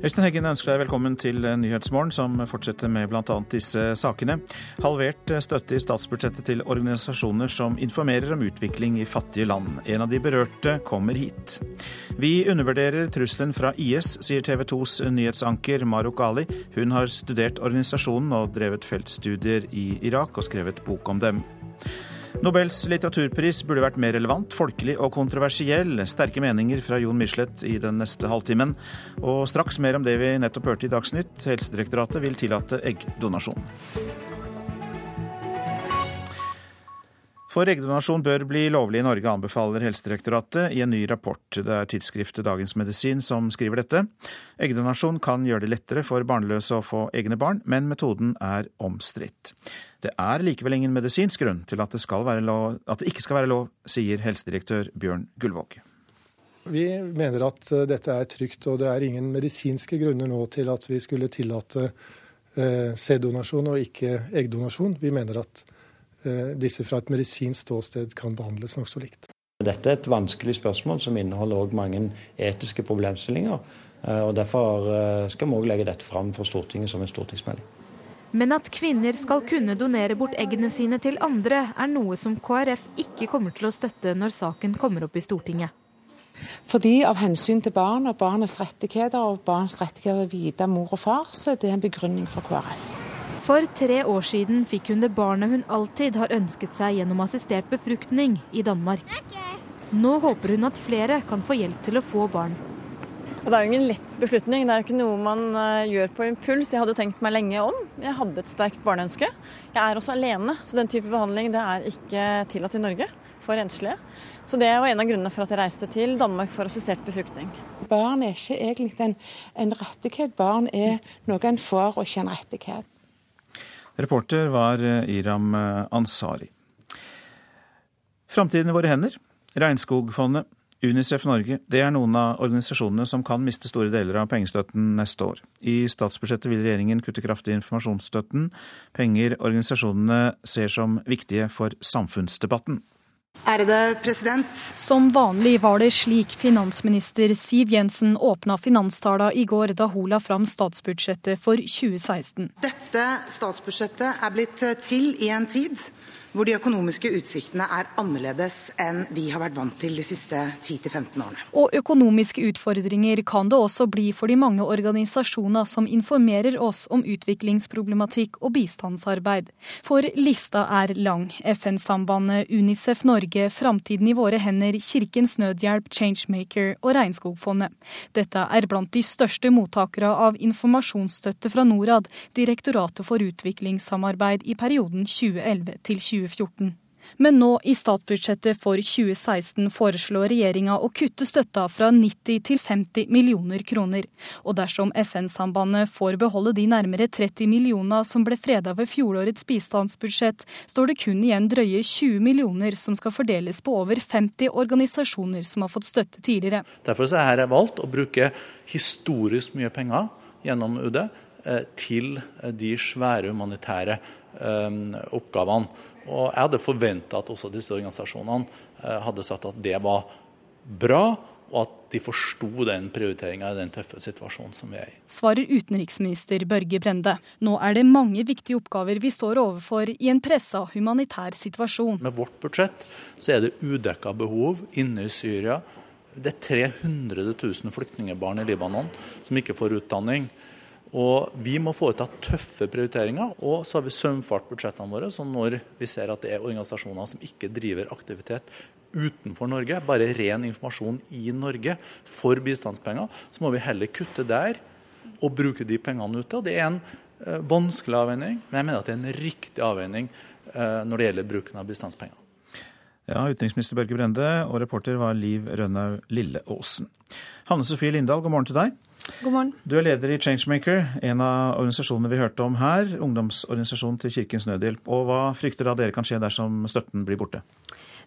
Øystein Heggen ønsker deg velkommen til Nyhetsmorgen, som fortsetter med bl.a. disse sakene. Halvert støtte i statsbudsjettet til organisasjoner som informerer om utvikling i fattige land. En av de berørte kommer hit. Vi undervurderer trusselen fra IS, sier TV 2s nyhetsanker Maruk Ali. Hun har studert organisasjonen og drevet feltstudier i Irak og skrevet bok om dem. Nobels litteraturpris burde vært mer relevant, folkelig og kontroversiell. Sterke meninger fra Jon Michelet i den neste halvtimen. Og straks mer om det vi nettopp hørte i Dagsnytt. Helsedirektoratet vil tillate eggdonasjon. For eggdonasjon bør bli lovlig i Norge, anbefaler Helsedirektoratet i en ny rapport. Det er tidsskriftet Dagens Medisin som skriver dette. Eggdonasjon kan gjøre det lettere for barnløse å få egne barn, men metoden er omstridt. Det er likevel ingen medisinsk grunn til at det, lov, at det ikke skal være lov, sier helsedirektør Bjørn Gullvåg. Vi mener at dette er trygt, og det er ingen medisinske grunner nå til at vi skulle tillate eh, sæddonasjon og ikke eggdonasjon. Vi mener at disse fra et medisinsk ståsted kan behandles nokså likt. Dette er et vanskelig spørsmål som inneholder òg mange etiske problemstillinger. Eh, og Derfor eh, skal vi også legge dette fram for Stortinget som en stortingsmelding. Men at kvinner skal kunne donere bort eggene sine til andre, er noe som KrF ikke kommer til å støtte når saken kommer opp i Stortinget. Fordi av hensyn til barn og barnets rettigheter og barns rettigheter til å vite mor og far, så er det en begrunning for KrF. For tre år siden fikk hun det barnet hun alltid har ønsket seg gjennom assistert befruktning i Danmark. Nå håper hun at flere kan få hjelp til å få barn. Det er jo ingen lett beslutning. Det er jo ikke noe man eh, gjør på impuls. Jeg hadde jo tenkt meg lenge om. Jeg hadde et sterkt barneønske. Jeg er også alene, så den type behandling det er ikke tillatt i Norge for enslige. Så det var en av grunnene for at jeg reiste til Danmark for assistert befruktning. Barn er ikke egentlig en, en rettighet, barn er noe en får og ikke en rettighet. Reporter var eh, Iram eh, Ansari. Framtiden i våre hender. Regnskogfondet, Unicef Norge, det er noen av organisasjonene som kan miste store deler av pengestøtten neste år. I statsbudsjettet vil regjeringen kutte kraftig informasjonsstøtten, penger organisasjonene ser som viktige for samfunnsdebatten. Som vanlig var det slik finansminister Siv Jensen åpna finanstala i går da hun la fram statsbudsjettet for 2016. Dette statsbudsjettet er blitt til i en tid hvor de økonomiske utsiktene er annerledes enn vi har vært vant til de siste 10-15 årene. Og økonomiske utfordringer kan det også bli for de mange organisasjoner som informerer oss om utviklingsproblematikk og bistandsarbeid. For lista er lang. FN-sambandet, Unicef Norge, Framtiden i våre hender, Kirkens Nødhjelp, Changemaker og Regnskogfondet. Dette er blant de største mottakere av informasjonsstøtte fra Norad, Direktoratet for utviklingssamarbeid i perioden 2011 til 2020. 2014. Men nå i statsbudsjettet for 2016 foreslår regjeringa å kutte støtta fra 90 til 50 millioner kroner. Og dersom FN-sambandet får beholde de nærmere 30 millioner som ble freda ved fjorårets bistandsbudsjett, står det kun igjen drøye 20 millioner som skal fordeles på over 50 organisasjoner som har fått støtte tidligere. Derfor er jeg valgt å bruke historisk mye penger gjennom UD eh, til de svære humanitære eh, oppgavene. Og jeg hadde forventa at også disse organisasjonene eh, hadde sagt at det var bra, og at de forsto den prioriteringa i den tøffe situasjonen som vi er i. Svarer utenriksminister Børge Brende. Nå er det mange viktige oppgaver vi står overfor i en pressa humanitær situasjon. Med vårt budsjett så er det udekka behov inne i Syria. Det er 300 000 flyktningebarn i Libanon som ikke får utdanning. Og Vi må foreta tøffe prioriteringer. Og så har vi sømfart budsjettene våre. Så når vi ser at det er organisasjoner som ikke driver aktivitet utenfor Norge, bare ren informasjon i Norge for bistandspenger, så må vi heller kutte der og bruke de pengene ute. Det er en uh, vanskelig avveining, men jeg mener at det er en riktig avveining uh, når det gjelder bruken av bistandspenger. Ja, Utenriksminister Børge Brende og reporter var Liv Rønnaug Lilleåsen. Hanne Sofie Lindahl, god morgen til deg. God morgen. Du er leder i Changemaker, en av organisasjonene vi hørte om her. Ungdomsorganisasjonen til Kirkens Nødhjelp. Og hva frykter da dere kan skje dersom støtten blir borte?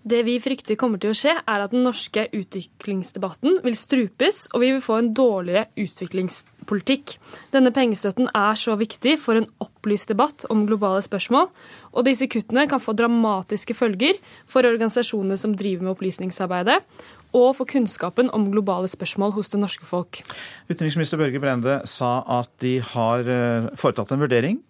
Det vi frykter kommer til å skje, er at den norske utviklingsdebatten vil strupes, og vi vil få en dårligere utviklingspolitikk. Denne pengestøtten er så viktig for en opplyst debatt om globale spørsmål, og disse kuttene kan få dramatiske følger for organisasjonene som driver med opplysningsarbeidet, og for kunnskapen om globale spørsmål hos det norske folk. Utenriksminister Børge Brende sa at de har eh, foretatt en vurdering.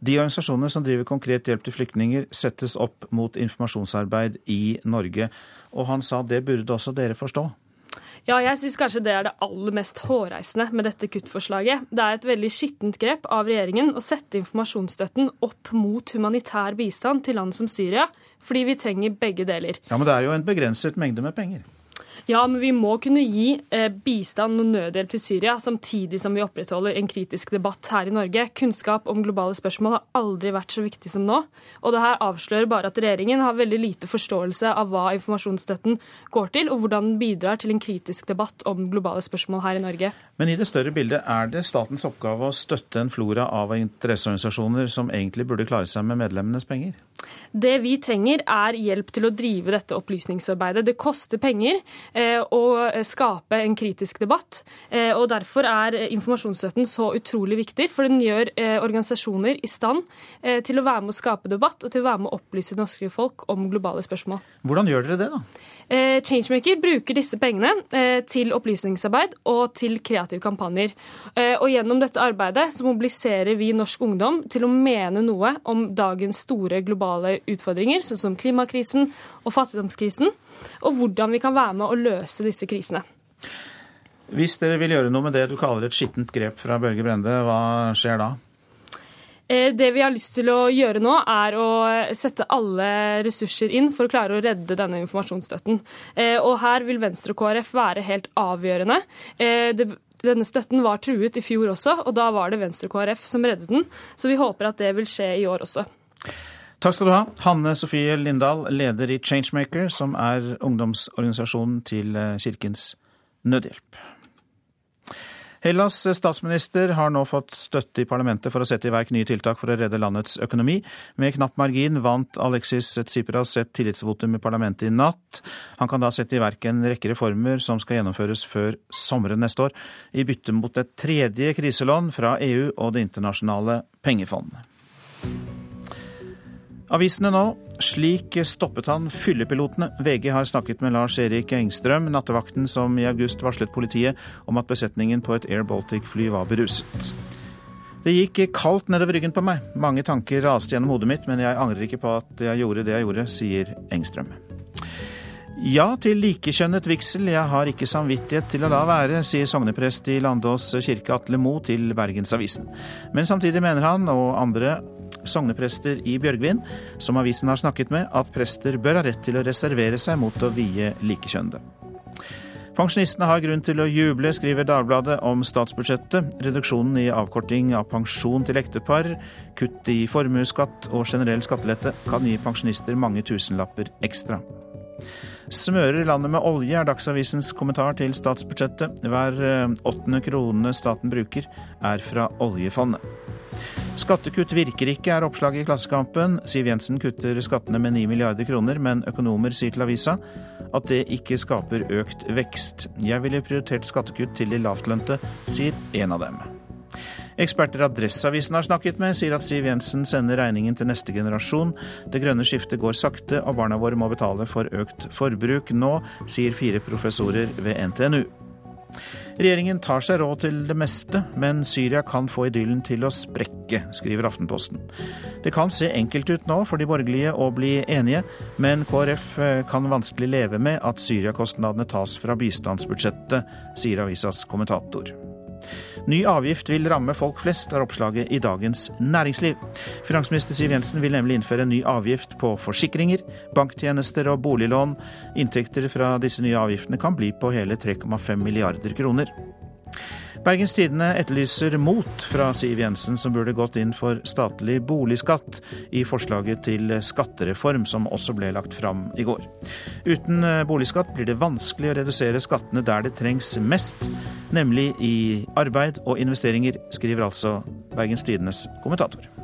De organisasjonene som driver konkret hjelp til flyktninger, settes opp mot informasjonsarbeid i Norge. Og han sa det burde også dere forstå. Ja, jeg syns kanskje det er det aller mest hårreisende med dette kuttforslaget. Det er et veldig skittent grep av regjeringen å sette informasjonsstøtten opp mot humanitær bistand til land som Syria, fordi vi trenger begge deler. Ja, Men det er jo en begrenset mengde med penger. Ja, men vi må kunne gi eh, bistand og nødhjelp til Syria, samtidig som vi opprettholder en kritisk debatt her i Norge. Kunnskap om globale spørsmål har aldri vært så viktig som nå. Og det her avslører bare at regjeringen har veldig lite forståelse av hva informasjonsstøtten går til, og hvordan den bidrar til en kritisk debatt om globale spørsmål her i Norge. Men i det større bildet, er det statens oppgave å støtte en flora av interesseorganisasjoner som egentlig burde klare seg med medlemmenes penger? Det vi trenger, er hjelp til å drive dette opplysningsarbeidet. Det koster penger eh, å skape en kritisk debatt. Eh, og Derfor er informasjonsstøtten så utrolig viktig, for den gjør eh, organisasjoner i stand eh, til å være med å skape debatt og til å være med å opplyse norske folk om globale spørsmål. Hvordan gjør dere det, da? Eh, Changemaker bruker disse pengene eh, til opplysningsarbeid og til kreative kampanjer. Eh, og Gjennom dette arbeidet så mobiliserer vi norsk ungdom til å mene noe om dagens store globale utfordringer, sånn som klimakrisen og fattigdomskrisen, og hvordan vi kan være med å løse disse krisene. Hvis dere vil gjøre noe med det du kaller et skittent grep fra Børge Brende, hva skjer da? Eh, det vi har lyst til å gjøre nå, er å sette alle ressurser inn for å klare å redde denne informasjonsstøtten. Eh, og her vil Venstre og KrF være helt avgjørende. Eh, denne støtten var truet i fjor også, og da var det Venstre og KrF som reddet den. Så vi håper at det vil skje i år også. Takk skal du ha, Hanne Sofie Lindahl, leder i Changemaker, som er ungdomsorganisasjonen til Kirkens Nødhjelp. Hellas' statsminister har nå fått støtte i parlamentet for å sette i verk nye tiltak for å redde landets økonomi. Med knapp margin vant Alexis Tsipras et tillitsvotum i parlamentet i natt. Han kan da sette i verk en rekke reformer som skal gjennomføres før sommeren neste år, i bytte mot et tredje kriselån fra EU og Det internasjonale pengefondet. Avisene nå. Slik stoppet han fyllepilotene. VG har snakket med Lars Erik Engstrøm, nattevakten som i august varslet politiet om at besetningen på et Air Baltic-fly var beruset. Det gikk kaldt nedover ryggen på meg. Mange tanker raste gjennom hodet mitt, men jeg angrer ikke på at jeg gjorde det jeg gjorde, sier Engstrøm. Ja til likekjønnet vigsel, jeg har ikke samvittighet til å la være, sier sogneprest i Landås kirke Atle Mo til Bergensavisen. Men samtidig mener han, og andre sogneprester i Bjørgvin, som avisen har snakket med, at prester bør ha rett til å reservere seg mot å vie likekjønnede. Pensjonistene har grunn til å juble, skriver Dagbladet om statsbudsjettet. Reduksjonen i avkorting av pensjon til ektepar, kutt i formuesskatt og generell skattelette kan gi pensjonister mange tusenlapper ekstra. Smører landet med olje, er Dagsavisens kommentar til statsbudsjettet. Hver eh, åttende krone staten bruker, er fra oljefondet. Skattekutt virker ikke, er oppslaget i Klassekampen. Siv Jensen kutter skattene med 9 milliarder kroner, men økonomer sier til avisa at det ikke skaper økt vekst. Jeg ville prioritert skattekutt til de lavtlønte, sier en av dem. Eksperter Adresseavisen har snakket med, sier at Siv Jensen sender regningen til neste generasjon. Det grønne skiftet går sakte, og barna våre må betale for økt forbruk nå, sier fire professorer ved NTNU. Regjeringen tar seg råd til det meste, men Syria kan få idyllen til å sprekke, skriver Aftenposten. Det kan se enkelt ut nå for de borgerlige å bli enige, men KrF eh, kan vanskelig leve med at Syria-kostnadene tas fra bistandsbudsjettet, sier avisas kommentator. Ny avgift vil ramme folk flest, er oppslaget i Dagens Næringsliv. Finansminister Siv Jensen vil nemlig innføre en ny avgift på forsikringer, banktjenester og boliglån. Inntekter fra disse nye avgiftene kan bli på hele 3,5 milliarder kroner. Bergens Tidende etterlyser mot fra Siv Jensen, som burde gått inn for statlig boligskatt i forslaget til skattereform, som også ble lagt fram i går. Uten eh, boligskatt blir det vanskelig å redusere skattene der det trengs mest, nemlig i arbeid og investeringer, skriver altså Bergens Tidendes kommentator.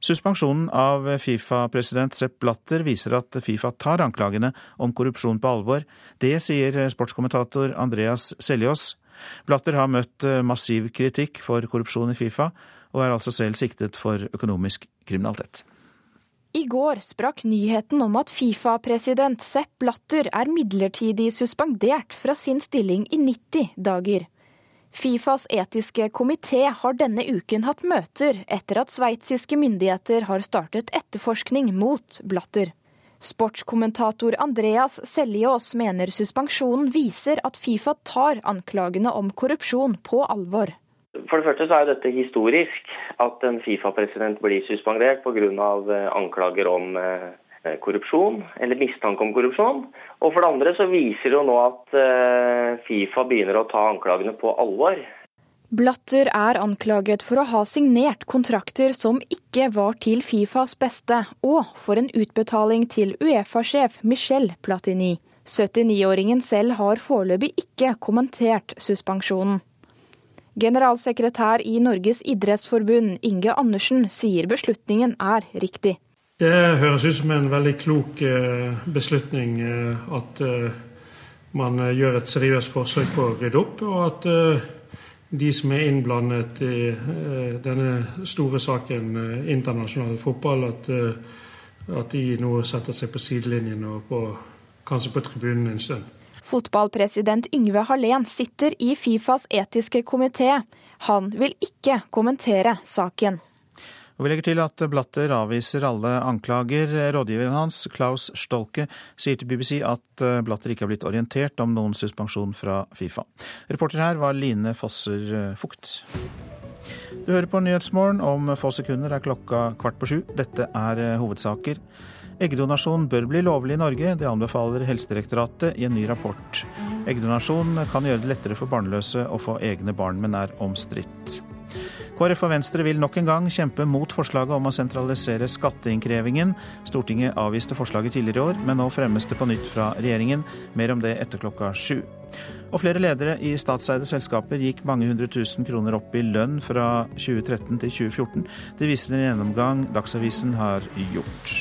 Suspensjonen av Fifa-president Sepp Blatter viser at Fifa tar anklagene om korrupsjon på alvor. Det sier sportskommentator Andreas Seljås. Blatter har møtt massiv kritikk for korrupsjon i Fifa, og er altså selv siktet for økonomisk kriminalitet. I går sprakk nyheten om at Fifa-president Sepp Blatter er midlertidig suspendert fra sin stilling i 90 dager. Fifas etiske komité har denne uken hatt møter etter at sveitsiske myndigheter har startet etterforskning mot Blatter. Sportskommentator Andreas Seljås mener suspensjonen viser at Fifa tar anklagene om korrupsjon på alvor. For det første så er dette historisk, at en Fifa-president blir suspendert pga. Eh, anklager om eh, korrupsjon, eller mistanke om korrupsjon. Og for det andre så viser det jo nå at eh, Fifa begynner å ta anklagene på alvor. Blatter er anklaget for å ha signert kontrakter som ikke var til Fifas beste, og for en utbetaling til Uefa-sjef Michel Platini. 79-åringen selv har foreløpig ikke kommentert suspensjonen. Generalsekretær i Norges idrettsforbund, Inge Andersen, sier beslutningen er riktig. Det høres ut som en veldig klok eh, beslutning eh, at eh, man gjør et seriøst forsøk på å rydde opp, og at de som er innblandet i denne store saken, internasjonal fotball, at, at de nå setter seg på sidelinjen og på, kanskje på tribunen en stund. Fotballpresident Yngve Hallén sitter i Fifas etiske komité. Han vil ikke kommentere saken. Og vi legger til at Blatter avviser alle anklager. Rådgiveren hans, Klaus Stolke, sier til BBC at Blatter ikke har blitt orientert om noen suspensjon fra Fifa. Reporter her var Line Fosser Fugt. Du hører på Nyhetsmorgen. Om få sekunder er klokka kvart på sju. Dette er hovedsaker. Eggdonasjon bør bli lovlig i Norge, det anbefaler Helsedirektoratet i en ny rapport. Eggdonasjon kan gjøre det lettere for barnløse å få egne barn, men er omstridt. KrF og Venstre vil nok en gang kjempe mot forslaget om å sentralisere skatteinnkrevingen. Stortinget avviste forslaget tidligere i år, men nå fremmes det på nytt fra regjeringen. Mer om det etter klokka sju. Og flere ledere i statseide selskaper gikk mange hundre tusen kroner opp i lønn fra 2013 til 2014. Det viser en gjennomgang Dagsavisen har gjort.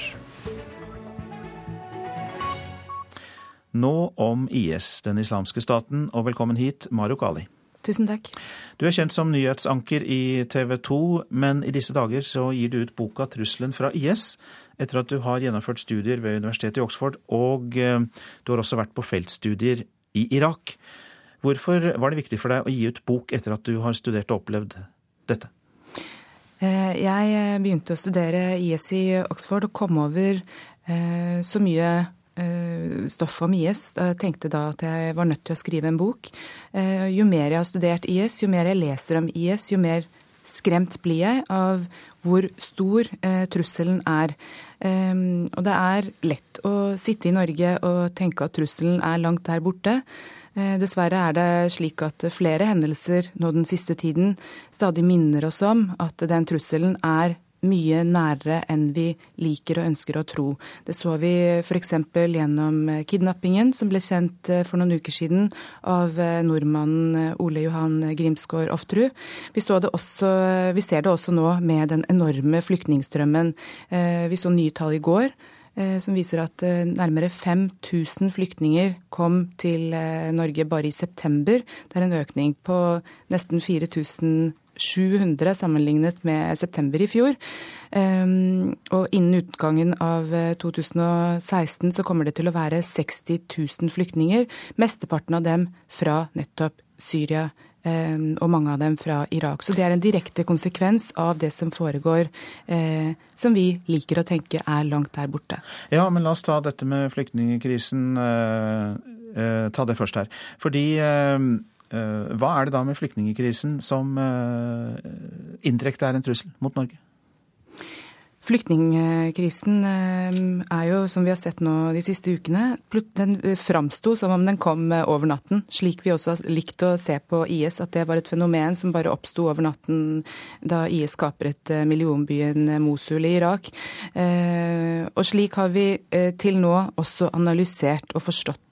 Nå om IS, den islamske staten, og velkommen hit, Maruk Ali. Tusen takk. Du er kjent som nyhetsanker i TV 2, men i disse dager så gir du ut boka 'Trusselen fra IS', etter at du har gjennomført studier ved Universitetet i Oxford, og eh, du har også vært på feltstudier i Irak. Hvorfor var det viktig for deg å gi ut bok etter at du har studert og opplevd dette? Eh, jeg begynte å studere IS i Oxford og kom over eh, så mye Eh, stoff om IS. Jeg tenkte da at jeg var nødt til å skrive en bok. Eh, jo mer jeg har studert IS, jo mer jeg leser om IS, jo mer skremt blir jeg av hvor stor eh, trusselen er. og det er lett å sitte i Norge og tenke at trusselen er langt der borte. Dessverre er det slik at flere hendelser nå den siste tiden stadig minner oss om at den trusselen er mye nærere enn vi liker og ønsker å tro. Det så vi f.eks. gjennom kidnappingen som ble kjent eh, for noen uker siden av eh, nordmannen eh, Ole Johan Grimsgaard Ofterud. Vi, vi, ser det også nå med den enorme flyktningstrømmen. Vi så nye tall i går som viser at nærmere 5000 flyktninger kom til Norge bare i september. Det er en økning på nesten 4000 700 sammenlignet med september i fjor. Ehm, og innen utgangen av 2016 eh, så kommer det til å være 60 000 flyktninger. Mesteparten av dem fra nettopp Syria ehm, og mange av dem fra Irak. Så det er en direkte konsekvens av det som foregår, eh, som vi liker å tenke er langt der borte. Ja, men la oss ta dette med flyktningkrisen. Eh, ta det først her. Fordi ehm, Eh, hva er det da med flyktningekrisen som eh, indirekte er en trussel mot Norge? Flyktningkrisen eh, er jo, som vi har sett nå de siste ukene, den framsto som om den kom over natten. Slik vi også har likt å se på IS, at det var et fenomen som bare oppsto over natten da IS kapret millionbyen Mosul i Irak. Og slik har vi til nå også analysert og forstått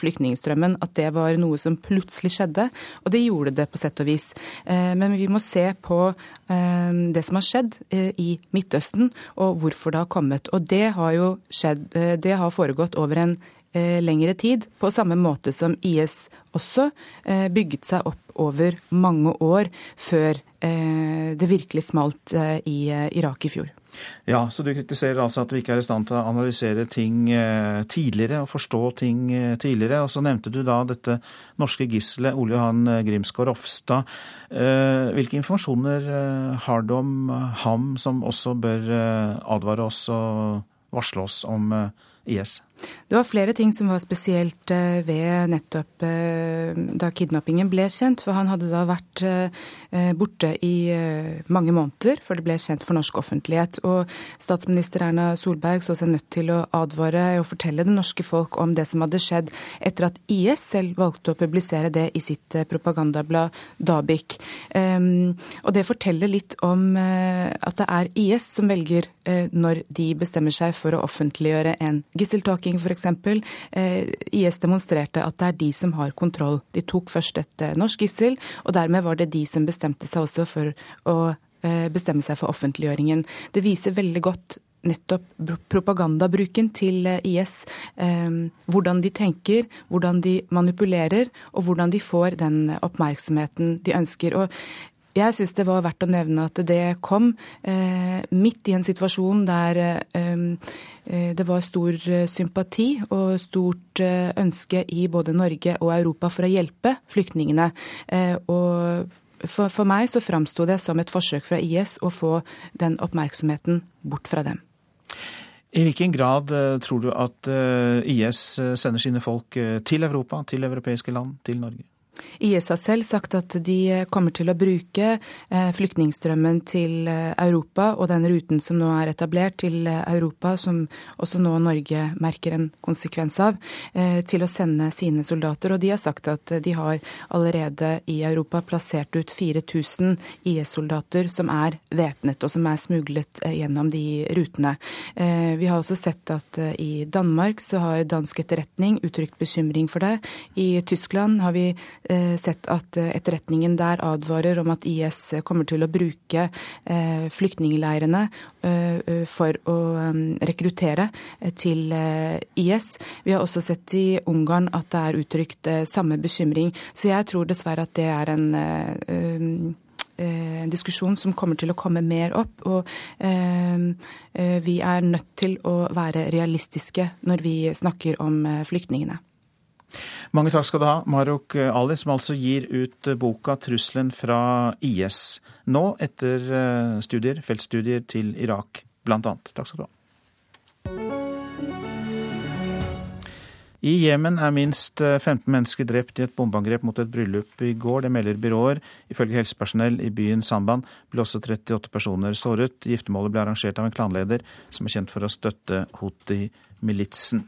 flyktningstrømmen, at det var noe som plutselig skjedde. Og det gjorde det på sett og vis. Men vi må se på det som har skjedd i Midtøsten og hvorfor det har kommet. Og det har jo skjedd, eh, det har foregått over en eh, lengre tid, på samme måte som IS også eh, bygget seg opp over mange år før det virkelig smalt i Irak i fjor. Ja, Så du kritiserer altså at vi ikke er i stand til å analysere ting tidligere og forstå ting tidligere. Og så nevnte du da dette norske gisselet Ole Johan Grimsgaard Ofstad. Hvilke informasjoner har du om ham som også bør advare oss og varsle oss om IS? Det var flere ting som var spesielt eh, ved nettopp eh, da kidnappingen ble kjent. For han hadde da vært eh, borte i mange måneder før det ble kjent for norsk offentlighet. Og statsminister Erna Solberg så seg nødt til å advare og fortelle det norske folk om det som hadde skjedd etter at IS selv valgte å publisere det i sitt propagandablad Dabik. Ehm, og det forteller litt om at det er IS som velger når de bestemmer seg for å offentliggjøre en gisseltaking trafficking f.eks. Eh, IS demonstrerte at det er de som har kontroll. De tok først et eh, norsk gissel, og dermed var det de som bestemte seg også for å eh, bestemme seg for offentliggjøringen. Det viser veldig godt nettopp propagandabruken til IS. hvordan de tenker, hvordan de manipulerer, og hvordan de får den oppmerksomheten de ønsker. Og jeg syns det var verdt å nevne at det kom eh, midt i en situasjon der eh, eh det var stor eh, sympati og stort eh, ønske i både Norge og Europa for å hjelpe flyktningene. Og for, for meg så framsto det som et forsøk fra IS å få den oppmerksomheten bort fra dem. I hvilken grad tror du at IS sender sine folk til Europa, til europeiske land, til Norge? IS har selv sagt at de kommer til å bruke eh, flyktningstrømmen til eh, Europa og den ruten som nå er etablert til eh, Europa, som også nå Norge merker en konsekvens av, til å sende sine soldater. Og de har sagt at de har allerede i Europa plassert ut 4000 IS-soldater som er væpnet og som er smuglet gjennom de rutene. Vi har også sett at i Danmark så har dansk etterretning uttrykt bekymring for det. I Tyskland har vi Eh, sett at eh, etterretningen der advarer om at IS kommer til å bruke eh, flyktningleirene for å rekruttere til IS. Vi har også sett i Ungarn at det er uttrykt samme bekymring. Så jeg tror dessverre at det er en en diskusjon som kommer til å komme mer opp. Og eh, vi er nødt til å være realistiske når vi snakker om flyktningene. Mange takk skal du ha, Marok Ali, som altså gir ut boka 'Trusselen fra IS'. Nå etter eh, studier, feltstudier til Irak, blant annet. Takk skal du ha. I Jemen er minst 15 eh, mennesker drept i et bombeangrep mot et bryllup i går. Det melder byråer. Ifølge helsepersonell i byen Samban ble også 38 personer såret. Giftermålet ble arrangert av en klanleder som er kjent for å støtte Houthi-militsen.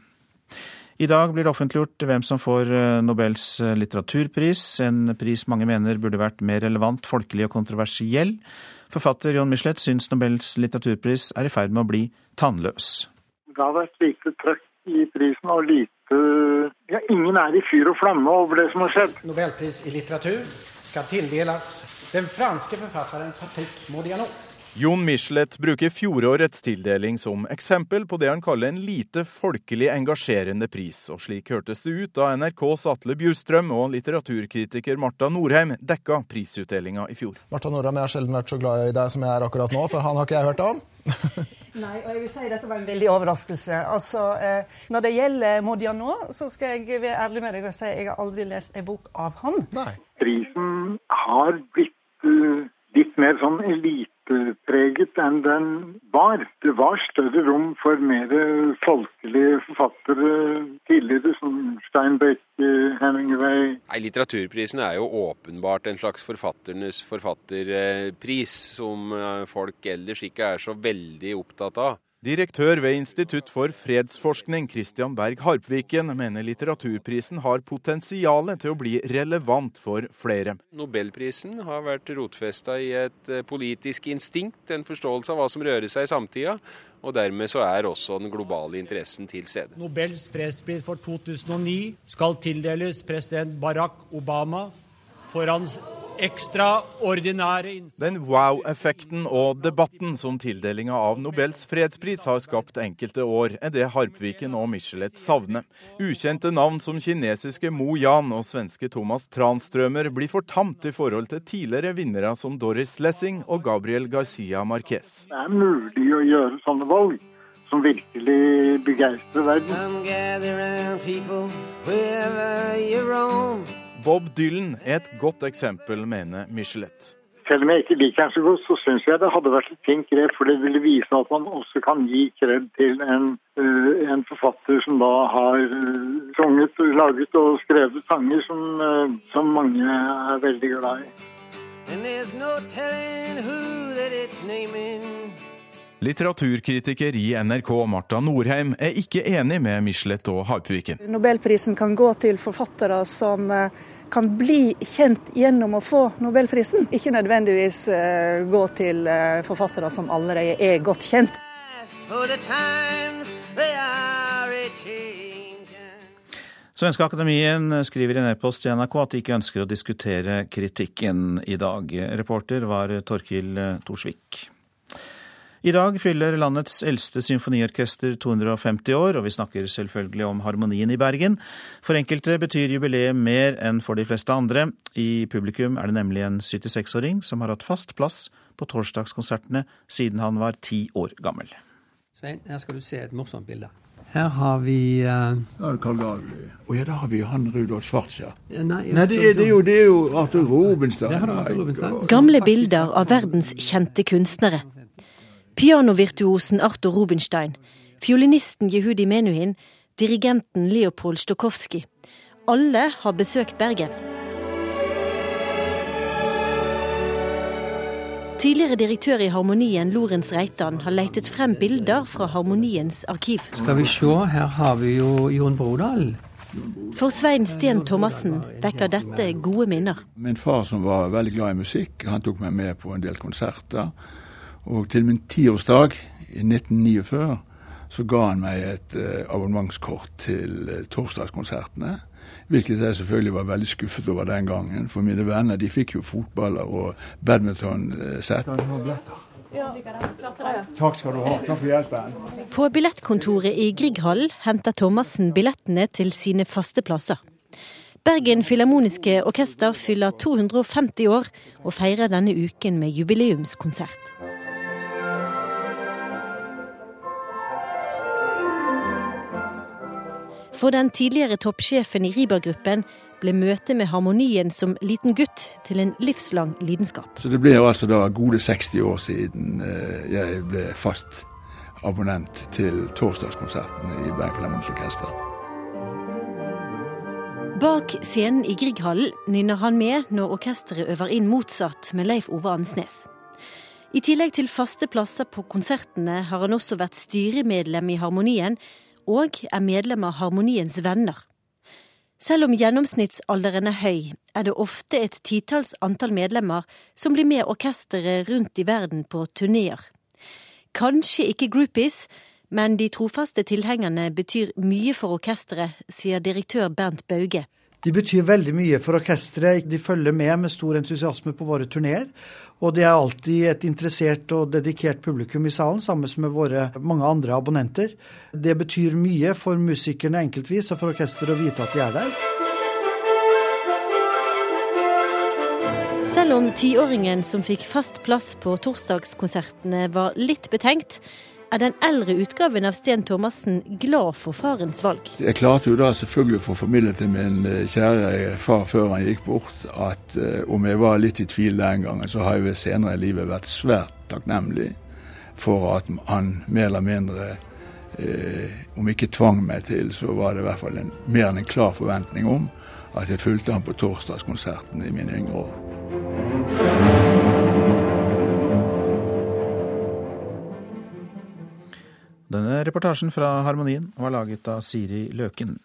I dag blir det offentliggjort hvem som får eh, Nobels eh, litteraturpris, en pris mange mener burde vært mer relevant, folkelig og kontroversiell. Forfatter John Michelet syns Nobels litteraturpris er i ferd med å bli tannløs. Det har vært lite trøkk i prisen og lite Ja, ingen er i fyr og flamme over det som har skjedd. Nobelpris i litteratur skal tildeles den franske forfatteren Patrick Modianot. Jon Michelet bruker fjorårets tildeling som eksempel på det han kaller en lite folkelig engasjerende pris, og slik hørtes det ut da NRKs Atle Bjurstrøm og litteraturkritiker Marta Norheim dekka prisutdelinga i fjor. Marta Norheim, jeg har sjelden vært så glad i deg som jeg er akkurat nå, for han har ikke jeg hørt om. Nei, og jeg vil si dette var en veldig overraskelse. Altså, eh, Når det gjelder Modiano, så skal jeg være ærlig med deg og si at jeg har aldri lest en bok av han. Nei. Prisen har blitt uh, litt mer sånn elite preget enn den var. Det var større rom for mer folkelige forfattere tidligere, som Steinbeck, Hemingway Nei, Litteraturprisen er jo åpenbart en slags forfatternes forfatterpris, som eh, folk ellers ikke er så veldig opptatt av. Direktør ved Institutt for fredsforskning, Christian Berg Harpviken, mener litteraturprisen har potensial til å bli relevant for flere. Nobelprisen har vært rotfesta i et eh, politisk instinkt, en forståelse av hva som rører seg i samtida. Og dermed så er også den globale interessen til stede. Nobels fredspris for 2009 skal tildeles president Barack Obama for hans ekstraordinære Den wow-effekten og debatten som tildelinga av Nobels fredspris har skapt enkelte år, er det Harpviken og Michelet savner. Ukjente navn som kinesiske Mo Yan og svenske Thomas Tranströmer blir fortamt i forhold til tidligere vinnere som Doris Lessing og Gabriel Garcia Marquez. Det er mulig å gjøre sånne valg som virkelig begeistrer verden. Bob Dylan er et godt eksempel, mener Michelet. Selv om jeg ikke liker ham så godt, så syns jeg det hadde vært et fint grep, for det ville vise at man også kan gi kred til en, uh, en forfatter som da har uh, sunget, laget og skrevet sanger som, uh, som mange er veldig glad i. Litteraturkritiker i NRK Marta Norheim er ikke enig med Michelet og Harpviken. Nobelprisen kan gå til forfattere som kan bli kjent gjennom å få nobelprisen, ikke nødvendigvis gå til forfattere som allerede er godt kjent. Svenske Akademien skriver i en e-post til NRK at de ikke ønsker å diskutere kritikken i dag. Reporter var Torkil Torsvik. I dag fyller landets eldste symfoniorkester 250 år, og vi snakker selvfølgelig om harmonien i Bergen. For enkelte betyr jubileet mer enn for de fleste andre. I publikum er det nemlig en 76-åring som har hatt fast plass på torsdagskonsertene siden han var ti år gammel. Svein, her skal du se et morsomt bilde. Her har vi uh... Ja, Carl Gavli. Og ja, da har vi han Rudolf Schwartz, ja. Nei, Nei det, er, det, er jo, det er jo Arthur Robinstein. Arthur Gamle bilder av verdens kjente kunstnere. Pianovirtuosen Arthur Rubinstein, fiolinisten Jehudi Menuhin, dirigenten Leopold Stokowski. Alle har besøkt Bergen. Tidligere direktør i Harmonien, Lorentz Reitan, har leitet frem bilder fra Harmoniens arkiv. Skal vi se, her har vi jo Jon Brodal. For Svein Sten Thomassen vekker dette gode minner. Min far som var veldig glad i musikk, han tok meg med på en del konserter. Og til min tiårsdag i 1949 så ga han meg et uh, abonnementskort til uh, torsdagskonsertene. Hvilket jeg selvfølgelig var veldig skuffet over den gangen. For mine venner de fikk jo fotballer og badmintonsett. Ja. Takk skal du ha. Takk for hjelpen. På billettkontoret i Grieghallen henter Thomassen billettene til sine faste plasser. Bergen Filharmoniske Orkester fyller 250 år og feirer denne uken med jubileumskonsert. For den tidligere toppsjefen i Riiber-gruppen ble møtet med harmonien som liten gutt til en livslang lidenskap. Så Det ble jo altså da gode 60 år siden jeg ble fast abonnent til torsdagskonserten i Bergen Filharmoniske Orkester. Bak scenen i Grieghallen nynner han med når orkesteret øver inn Mozart med Leif Ove Ansnes. I tillegg til faste plasser på konsertene har han også vært styremedlem i Harmonien og er medlem av Harmoniens venner. Selv om gjennomsnittsalderen er høy, er det ofte et titalls antall medlemmer som blir med orkesteret rundt i verden på turneer. Kanskje ikke groupies, men de trofaste tilhengerne betyr mye for orkesteret, sier direktør Bernt Bauge. De betyr veldig mye for orkesteret. De følger med med stor entusiasme på våre turneer. Og det er alltid et interessert og dedikert publikum i salen, sammen med våre mange andre abonnenter. Det betyr mye for musikerne enkeltvis og for orkesteret å vite at de er der. Selv om tiåringen som fikk fast plass på torsdagskonsertene var litt betenkt, er den eldre utgaven av Sten Thomassen glad for farens valg. Jeg klarte jo da selvfølgelig å få formidlet til min kjære far før han gikk bort, at uh, om jeg var litt i tvil den gangen, så har jeg ved senere i livet vært svært takknemlig for at han mer eller mindre eh, om ikke tvang meg til, så var det i hvert fall en, mer enn en klar forventning om at jeg fulgte han på torsdagskonserten i mine yngre år. Denne reportasjen fra Harmonien var laget av Siri Løken.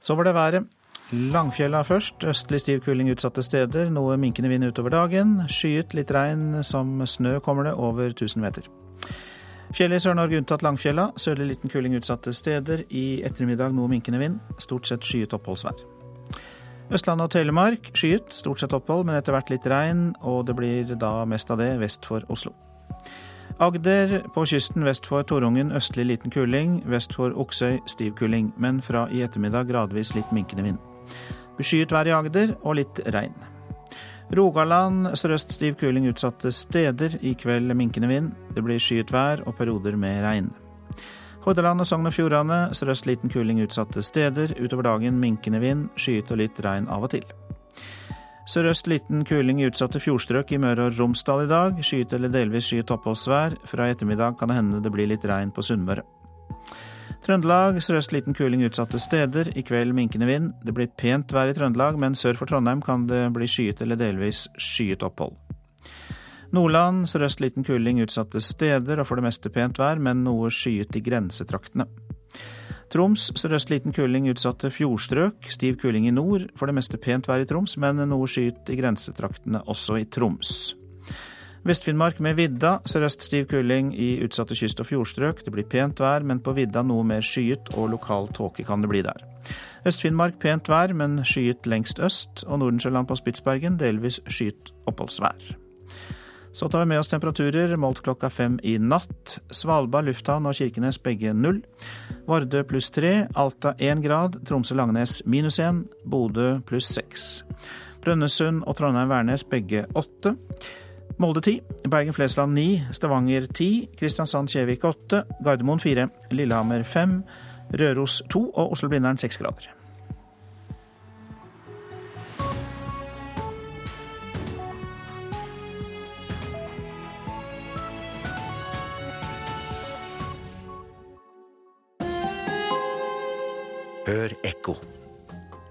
Så var det været. Langfjella først. Østlig stiv kuling utsatte steder. Noe minkende vind utover dagen. Skyet, litt regn. Som snø kommer det over 1000 meter. Fjellet i Sør-Norge unntatt Langfjella. Sørlig liten kuling utsatte steder. I ettermiddag noe minkende vind. Stort sett skyet oppholdsvær. Østlandet og Telemark skyet, stort sett opphold, men etter hvert litt regn, og det blir da mest av det vest for Oslo. Agder på kysten vest for Torungen østlig liten kuling, vest for Oksøy stiv kuling, men fra i ettermiddag gradvis litt minkende vind. Beskyet vær i Agder og litt regn. Rogaland sørøst stiv kuling utsatte steder, i kveld minkende vind. Det blir skyet vær og perioder med regn. Hordaland og Sogn og Fjordane sørøst liten kuling utsatte steder, utover dagen minkende vind, skyet og litt regn av og til. Sørøst liten kuling i utsatte fjordstrøk i Møre og Romsdal i dag. Skyet eller delvis skyet oppholdsvær. Fra i ettermiddag kan det hende det blir litt regn på Sunnmøre. Trøndelag sørøst liten kuling utsatte steder. I kveld minkende vind. Det blir pent vær i Trøndelag, men sør for Trondheim kan det bli skyet eller delvis skyet opphold. Nordland sørøst liten kuling utsatte steder og for det meste pent vær, men noe skyet i grensetraktene. Troms sørøst liten kuling utsatte fjordstrøk. Stiv kuling i nord. For det meste pent vær i Troms, men noe skyet i grensetraktene også i Troms. Vest-Finnmark med vidda. Sørøst stiv kuling i utsatte kyst- og fjordstrøk. Det blir pent vær, men på vidda noe mer skyet, og lokal tåke kan det bli der. Øst-Finnmark pent vær, men skyet lengst øst. Og Nordensjøland på Spitsbergen delvis skyet oppholdsvær. Så tar vi med oss temperaturer målt klokka fem i natt. Svalbard lufthavn og Kirkenes begge null. Vardø pluss tre, Alta én grad, Tromsø-Langnes minus én, Bodø pluss seks. Brønnøysund og Trondheim-Værnes begge åtte. Molde ti, Bergen-Flesland ni, Stavanger ti, Kristiansand-Kjevik åtte, Gardermoen fire, Lillehammer fem, Røros to og Oslo-Blindern seks grader. Hør ekko.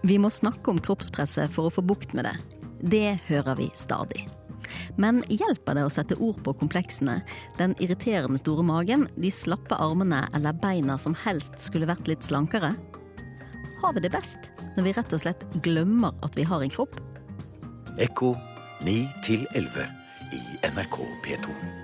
Vi må snakke om kroppspresset for å få bukt med det. Det hører vi stadig. Men hjelper det å sette ord på kompleksene, den irriterende store magen, de slappe armene eller beina som helst skulle vært litt slankere? Har vi det best når vi rett og slett glemmer at vi har en kropp? Ekko 9 11 i NRK P2.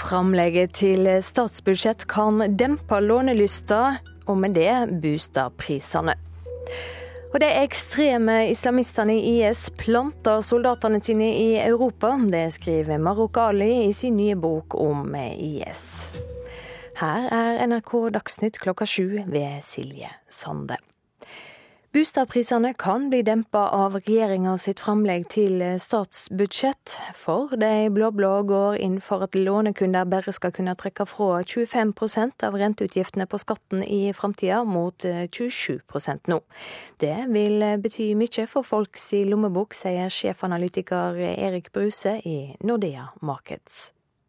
Framlegget til statsbudsjett kan dempe lånelysta, og med det booste prisene. Og De ekstreme islamistene i IS planter soldatene sine i Europa. Det skriver Marok Ali i sin nye bok om IS. Her er NRK Dagsnytt klokka sju ved Silje Sande. Boligprisene kan bli dempa av regjeringa sitt framlegg til statsbudsjett, for de blå-blå går inn for at lånekunder bare skal kunne trekke fra 25% av renteutgiftene på skatten i framtida, mot 27% nå. Det vil bety mye for folks lommebok, sier sjefanalytiker Erik Bruse i Nordea Markets.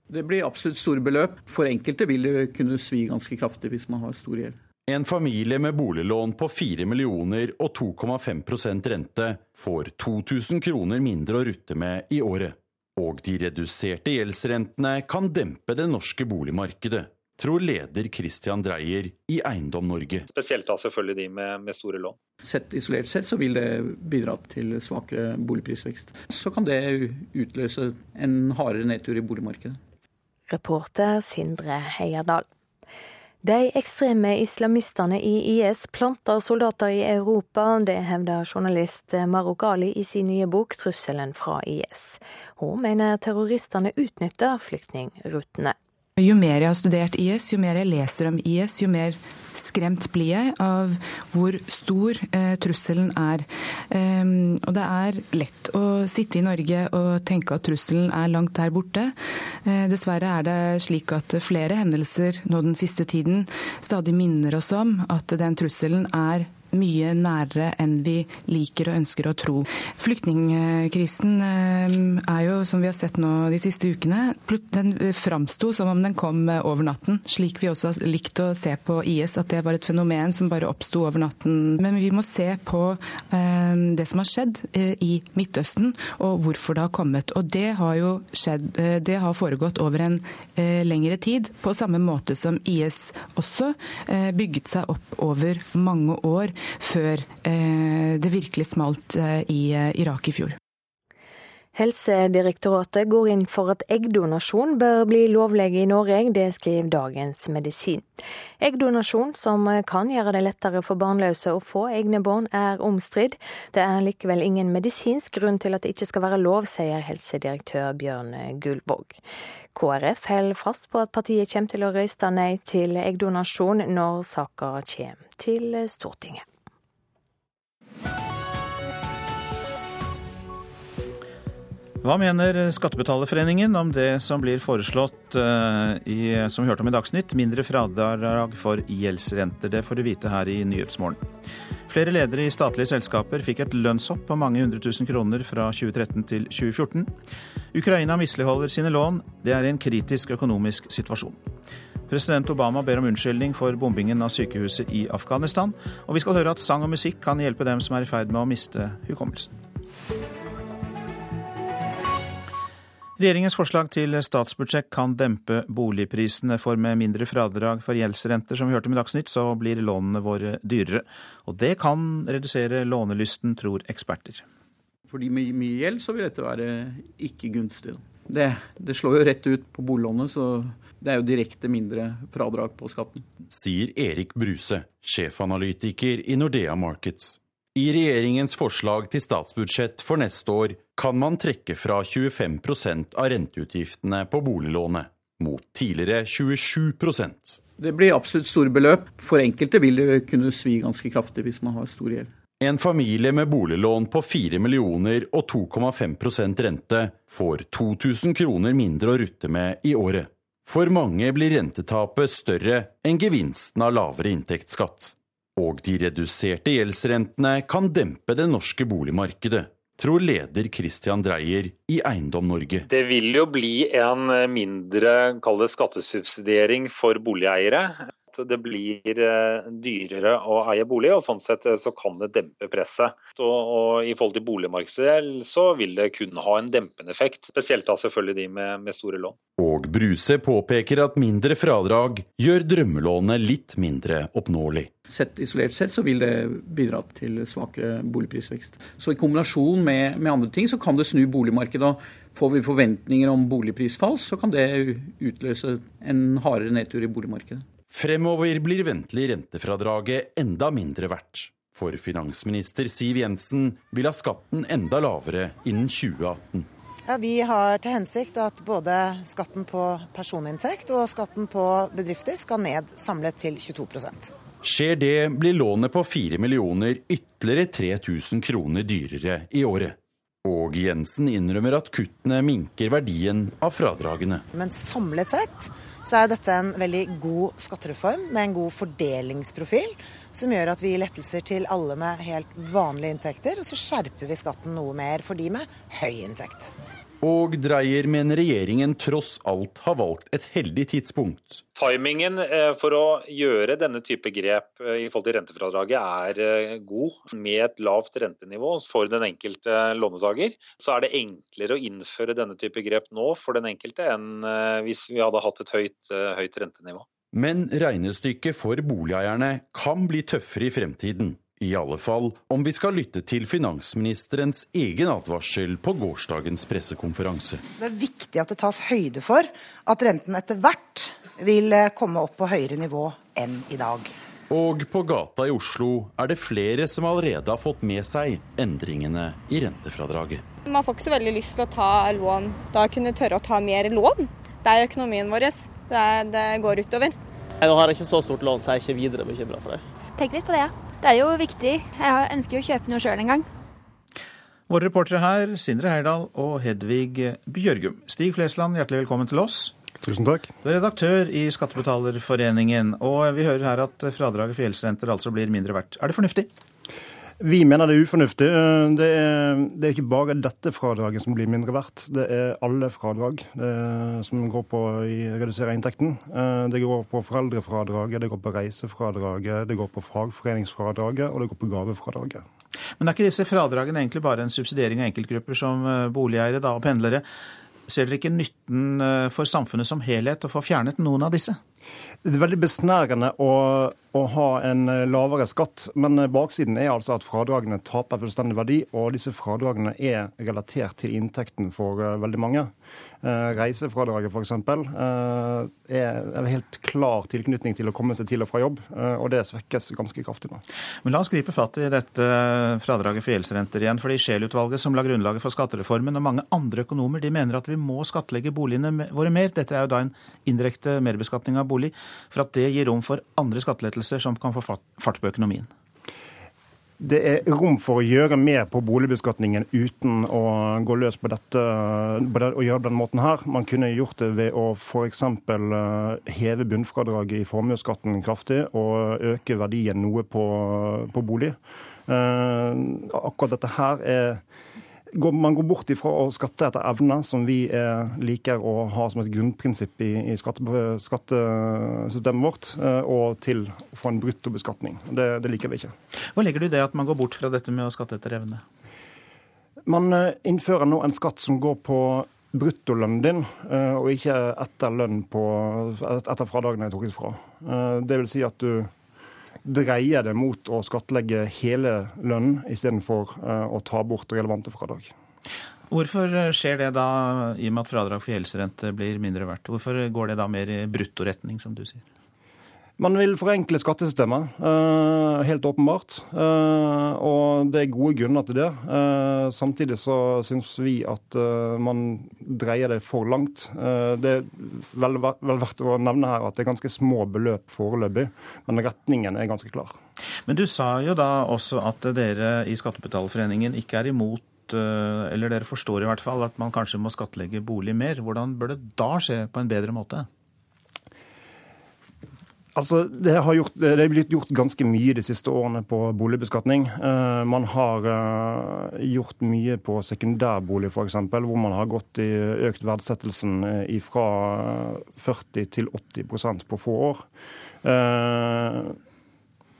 Det blir absolutt store beløp. For enkelte vil det kunne svi ganske kraftig hvis man har stor gjeld. En familie med boliglån på 4 millioner og 2,5% rente får 2000 kroner mindre å rutte med i året. Og de reduserte gjeldsrentene kan dempe det norske boligmarkedet, tror leder Christian Dreyer i Eiendom Norge. Spesielt da selvfølgelig de med, med store lån. Sett Isolert sett så vil det bidra til svakere boligprisvekst. Så kan det utløse en hardere nedtur i boligmarkedet. Reporter Sindre Heierdal. De ekstreme islamistene i IS planter soldater i Europa. Det hevder journalist Marok Ali i sin nye bok 'Trusselen fra IS'. Hun mener terroristene utnytter flyktningrutene. Jo mer jeg har studert IS, jo mer jeg leser om IS, jo mer skremt blir jeg av hvor stor eh, trusselen er. Um, og det er lett å sitte i Norge og tenke at trusselen er langt der borte. Uh, dessverre er det slik at flere hendelser nå den siste tiden stadig minner oss om at den trusselen er mye nærere enn vi liker og ønsker å tro. Flyktningkrisen eh, er jo, som vi har sett nå de siste ukene, den framsto som om den kom over natten. Slik vi også har likt å se på IS, at det var et fenomen som bare oppsto over natten. Men vi må se på eh, det som har skjedd eh, i Midtøsten, og hvorfor det har kommet. Og det har jo skjedd, det har foregått over en lengre tid, på samme måte som IS også bygget seg opp over mange år før eh, det virkelig smalt eh, i eh, Irak i fjor. Helsedirektoratet går inn for at eggdonasjon bør bli lovlig i Norge, det skriver Dagens Medisin. Eggdonasjon, som kan gjøre det lettere for barnløse å få egne barn, er omstridt. Det er likevel ingen medisinsk grunn til at det ikke skal være lov, sier helsedirektør Bjørn Gullvåg. KrF holder fast på at partiet kommer til å røyste nei til eggdonasjon når saka kommer til Stortinget. Hva mener Skattebetalerforeningen om det som blir foreslått uh, i, som vi hørte om i Dagsnytt, mindre fradrag for gjeldsrenter? Det får du vite her i Nyhetsmorgen. Flere ledere i statlige selskaper fikk et lønnshopp på mange hundre tusen kroner fra 2013 til 2014. Ukraina misligholder sine lån. Det er en kritisk økonomisk situasjon. President Obama ber om unnskyldning for bombingen av sykehuset i Afghanistan. Og vi skal høre at sang og musikk kan hjelpe dem som er i ferd med å miste hukommelsen. Regjeringens forslag til statsbudsjett kan dempe boligprisene, for med mindre fradrag for gjeldsrenter, som vi hørte med Dagsnytt, så blir lånene våre dyrere. Og det kan redusere lånelysten, tror eksperter. For de med mye gjeld så vil dette være ikke gunstig. Det, det slår jo rett ut på boliglånet, så det er jo direkte mindre fradrag på skatten. Sier Erik Bruse, sjefanalytiker i Nordea Markets. I regjeringens forslag til statsbudsjett for neste år kan man trekke fra 25% av renteutgiftene på boliglånet, mot tidligere 27% Det blir absolutt store beløp. For enkelte vil det kunne svi ganske kraftig hvis man har stor gjeld. En familie med boliglån på 4 millioner og 2,5% rente får 2000 kroner mindre å rutte med i året. For mange blir rentetapet større enn gevinsten av lavere inntektsskatt. Og de reduserte gjeldsrentene kan dempe det norske boligmarkedet, tror leder Christian Dreyer i Eiendom Norge. Det vil jo bli en mindre skattesubsidiering for boligeiere det blir eh, dyrere å eie bolig, og sånn sett eh, så kan det dempe presset. Og, og I forhold til boligmarkedet så vil det kun ha en dempende effekt, spesielt da selvfølgelig de med, med store lån. Og Bruse påpeker at mindre fradrag gjør drømmelånet litt mindre oppnåelig. Sett isolert sett så vil det bidra til svakere boligprisvekst. Så i kombinasjon med, med andre ting så kan det snu boligmarkedet. og Får vi forventninger om boligprisfall, så kan det utløse en hardere nedtur i boligmarkedet. Fremover blir ventelig rentefradraget enda mindre verdt. For finansminister Siv Jensen vil ha skatten enda lavere innen 2018. Ja, vi har til hensikt at både skatten på personinntekt og skatten på bedrifter skal ned samlet til 22 Skjer det, blir lånet på 4 millioner ytterligere 3000 kroner dyrere i året. Og Jensen innrømmer at kuttene minker verdien av fradragene. Men samlet sett så er dette en veldig god skattereform med en god fordelingsprofil, som gjør at vi gir lettelser til alle med helt vanlige inntekter, og så skjerper vi skatten noe mer for de med høy inntekt. Og Dreyer mener regjeringen tross alt har valgt et heldig tidspunkt. Timingen eh, for å gjøre denne type grep eh, i forhold til rentefradraget er eh, god. Med et lavt rentenivå for den enkelte lånetaker, så er det enklere å innføre denne type grep nå for den enkelte enn hvis vi hadde hatt et høyt, høyt rentenivå. Men regnestykket for boligeierne kan bli tøffere i fremtiden. I alle fall om vi skal lytte til finansministerens egen advarsel på gårsdagens pressekonferanse. Det er viktig at det tas høyde for at renten etter hvert vil eh, komme opp på høyere nivå enn i dag. Og på gata i Oslo er det flere som allerede har fått med seg endringene i rentefradraget. Man får ikke så veldig lyst til å ta lån da kunne tørre å ta mer lån. Det er økonomien vår. Det, det går utover. Jeg har ikke så stort lån, så jeg er ikke videre bekymra for det. Tenk litt på det, ja. Det er jo viktig. Jeg ønsker jo å kjøpe noe sjøl en gang. Våre reportere her, Sindre Heyerdahl og Hedvig Bjørgum. Stig Flesland, hjertelig velkommen til oss. Tusen takk. Du er redaktør i Skattebetalerforeningen, og vi hører her at fradraget for gjeldsrenter altså blir mindre verdt. Er det fornuftig? Vi mener det er ufornuftig. Det er, det er, ikke bare dette fradraget som blir mindre verdt. Det er alle fradrag som går på å redusere inntekten. Eh, det går på foreldrefradraget, det går på reisefradraget, det går på fagforeningsfradraget og det går på gavefradraget. Men er ikke disse fradragene egentlig bare en subsidiering av enkeltgrupper som eh, boligeiere da, og pendlere? Ser dere ikke nytten eh, for samfunnet som helhet å få fjernet noen av disse? Det er veldig besnærende å å ha en lavere skatt, men baksiden er altså at fradragene taper fullstendig verdi, og disse fradragene er relatert til inntekten for veldig mange. Eh, reisefradraget f.eks. Eh, er en helt klar tilknytning til å komme seg til og fra jobb, eh, og det svekkes ganske kraftig nå. Men La oss gripe fatt i dette fradraget for gjeldsrenter igjen. fordi Scheel-utvalget, som la grunnlaget for skattereformen, og mange andre økonomer, de mener at vi må skattlegge boligene våre mer. Dette er jo da en indirekte merbeskatning av bolig, for at det gir rom for andre skattelettelser som kan få fart på økonomien det er rom for å gjøre mer på boligbeskatningen uten å gå løs på dette gjøre det den måten her. Man kunne gjort det ved å f.eks. Eh, heve bunnfradraget i formuesskatten kraftig og øke verdien noe på, på bolig. Eh, akkurat dette her er man går bort ifra å skatte etter evne, som vi liker å ha som et grunnprinsipp i, i skatte, skattesystemet vårt, eh, og til å få en bruttobeskatning. Det, det liker vi ikke. Hva legger du det at man går bort fra dette med å skatte etter evne? Man eh, innfører nå en skatt som går på bruttolønnen din, eh, og ikke etter lønn på, etter fradagene er trukket fra. Det vil si at du dreier det mot å skattlegge hele lønnen istedenfor uh, å ta bort relevante fradrag. Hvorfor eh, skjer det da, i og med at fradrag for helserente blir mindre verdt? Hvorfor går det da mer i bruttoretning, som du sier? Man vil forenkle skattesystemet, eh, helt åpenbart. Eh, og det er gode grunner til det. Eh, samtidig så syns vi at man dreier det for langt. Det er vel, verdt å nevne her at det er ganske små beløp foreløpig, men retningen er ganske klar. Men du sa jo da også at dere i Skattebetalerforeningen ikke er imot eller dere forstår i hvert fall at man kanskje må skattlegge bolig mer. Hvordan bør det da skje på en bedre måte? Altså, det, gjort, det, er blitt gjort ganske mye de siste årene på boligbeskatning. Uh, man har uh, gjort mye på sekundærbolig f.eks., hvor man har gått i økt verdsettelsen uh, fra 40 til 80% på få år.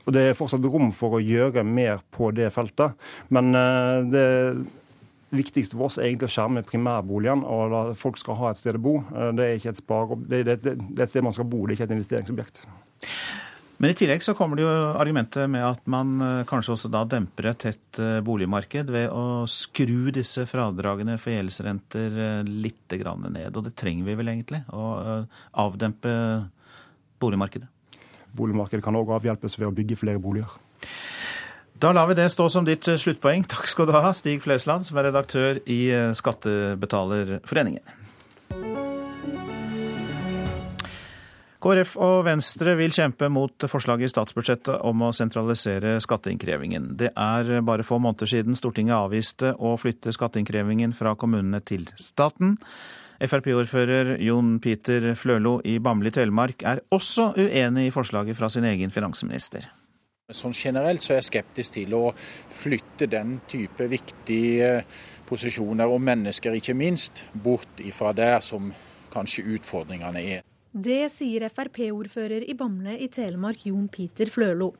og Det er fortsatt rom for å gjøre mer på det feltet. Men det viktigste for oss er egentlig å skjerme primærboligen og la folk skal ha et sted å bo. Eh, det er et spar, det er et sted man skal bo, det er ikke et investeringsobjekt. Men i tillegg så kommer det jo argumentet med at man eh, kanskje også da demper et tett eh, boligmarked ved å skru disse fradragene for gjeldsrenter litt ned. Og det trenger vi vel egentlig? Å avdempe boligmarkedet? Boligmarkedet kan òg avhjelpes ved å bygge flere boliger. Da lar vi det stå som ditt eh, sluttpoeng. Takk skal du ha, Stig Flesland, som er redaktør i eh, Skattebetalerforeningen. KrF og Venstre vil kjempe mot forslaget i statsbudsjettet om å sentralisere skatteinnkrevingen. Det er bare få måneder siden Stortinget avviste å flytte skatteinnkrevingen fra kommunene til staten. Frp-ordfører Jon Peter Flølo i Bamble i Telemark er også uenig i forslaget fra sin egen finansminister. Sånn Generelt så er jeg skeptisk til å flytte den type viktige posisjoner, og mennesker ikke minst, bort ifra der som kanskje utfordringene er. Det sier Frp-ordfører i Bamble i Telemark, Jon Peter Flølo.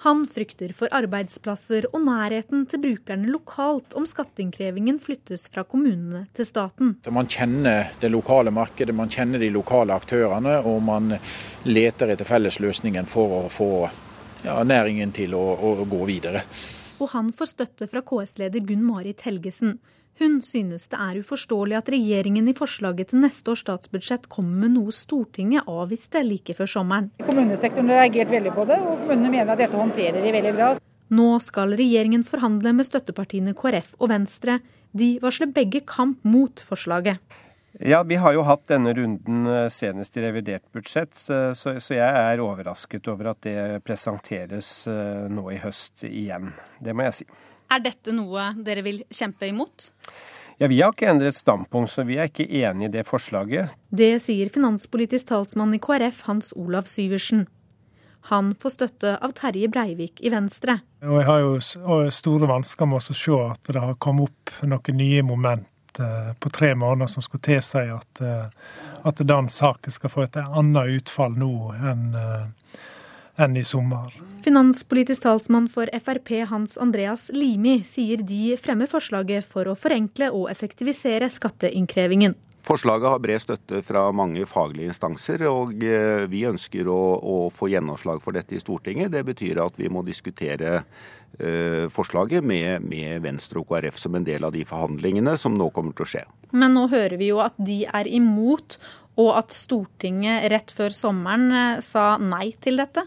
Han frykter for arbeidsplasser og nærheten til brukerne lokalt om skatteinnkrevingen flyttes fra kommunene til staten. Man kjenner det lokale markedet, man kjenner de lokale aktørene, og man leter etter fellesløsningen for å få ja, næringen til å, å, gå videre. Og han får støtte fra KS-leder Gunn Marit Helgesen. Hun synes det er uforståelig at regjeringen i forslaget til neste års statsbudsjett kommer med noe Stortinget avviste like før sommeren. Kommunesektoren har reagert veldig på det, og kommunene mener at dette håndterer de veldig bra. Nå skal regjeringen forhandle med støttepartiene KrF og Venstre. De varsler begge kamp mot forslaget. Ja, Vi har jo hatt denne runden eh, senest i revidert budsjett, så, så, jeg er overrasket over at det presenteres eh, nå i høst igjen. Det må jeg si. Er dette noe dere vil kjempe imot? Ja, Vi har ikke endret standpunkt, så vi er ikke enig i det forslaget. Det sier finanspolitisk talsmann i KrF Hans Olav Syversen. Han får støtte av Terje Breivik i Venstre. Og Jeg har jo store vansker med å se at det har kommet opp noen nye moment Eh, på tre måneder som skulle tilsi at, eh, at den saken skal få et annet utfall nå enn eh, enn i sommer. Finanspolitisk talsmann for Frp Hans Andreas Limi sier de fremmer forslaget for å forenkle og effektivisere skatteinnkrevingen. Forslaget har bred støtte fra mange faglige instanser, og vi ønsker å, å, få gjennomslag for dette i Stortinget. Det betyr at vi må diskutere forslaget med, med, Venstre og KrF som en del av de forhandlingene som nå kommer til å skje. Men nå hører vi jo at de er imot, og at Stortinget rett før sommeren eh, sa nei til dette?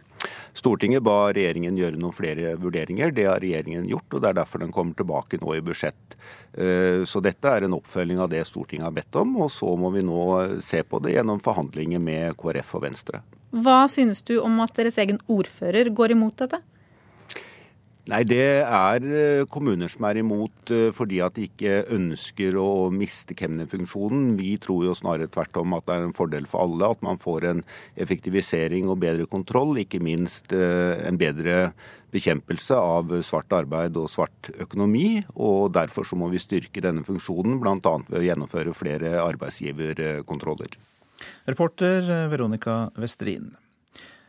Stortinget ba regjeringen gjøre noen flere vurderinger. Det har regjeringen gjort, og det er derfor den kommer tilbake nå i budsjett. Eh, så dette er en oppfølging av det Stortinget har bedt om, og så må vi nå se på det gjennom forhandlinger med KrF og Venstre. Hva synes du om at deres egen ordfører går imot dette? Nei, Det er eh, kommuner som er imot eh, fordi at de ikke ønsker å miste kemnerfunksjonen. Vi tror jo snarere tvert om at det er en fordel for alle at man får en effektivisering og bedre kontroll. Ikke minst eh, en bedre bekjempelse av svart arbeid og svart økonomi. og Derfor så må vi styrke denne funksjonen, bl.a. ved å gjennomføre flere arbeidsgiverkontroller. Reporter Veronica Westrin.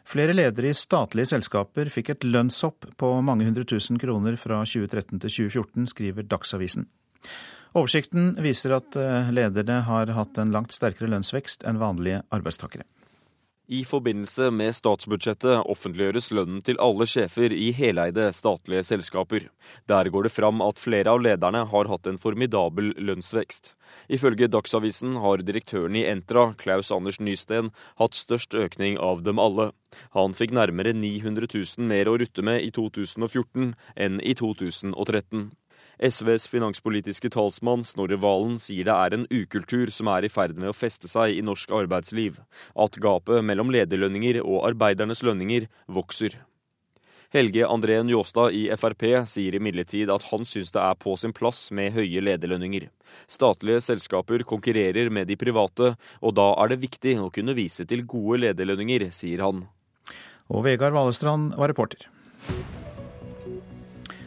Flere ledere i statlige selskaper fikk et lønnshopp på mange hundre tusen kroner fra 2013 til 2014, skriver Dagsavisen. Oversikten viser at eh, lederne har hatt en langt sterkere lønnsvekst enn vanlige arbeidstakere. I forbindelse med statsbudsjettet offentliggjøres lønnen til alle sjefer i heleide statlige selskaper. Der går det fram at flere av lederne har hatt en formidabel lønnsvekst. Ifølge Dagsavisen har direktøren i Entra, Klaus Anders Nysten, hatt størst økning av dem alle. Han fikk nærmere 900 000 mer å rutte med i 2014 enn i 2013. SVs finanspolitiske talsmann Snorre Valen sier det er en ukultur som er i ferd med å feste seg i norsk arbeidsliv, at gapet mellom lederlønninger og arbeidernes lønninger vokser. Helge André Njåstad i Frp sier imidlertid at han syns det er på sin plass med høye lederlønninger. Statlige selskaper konkurrerer med de private, og da er det viktig å kunne vise til gode lederlønninger, sier han. Og Vegard Valestrand var reporter.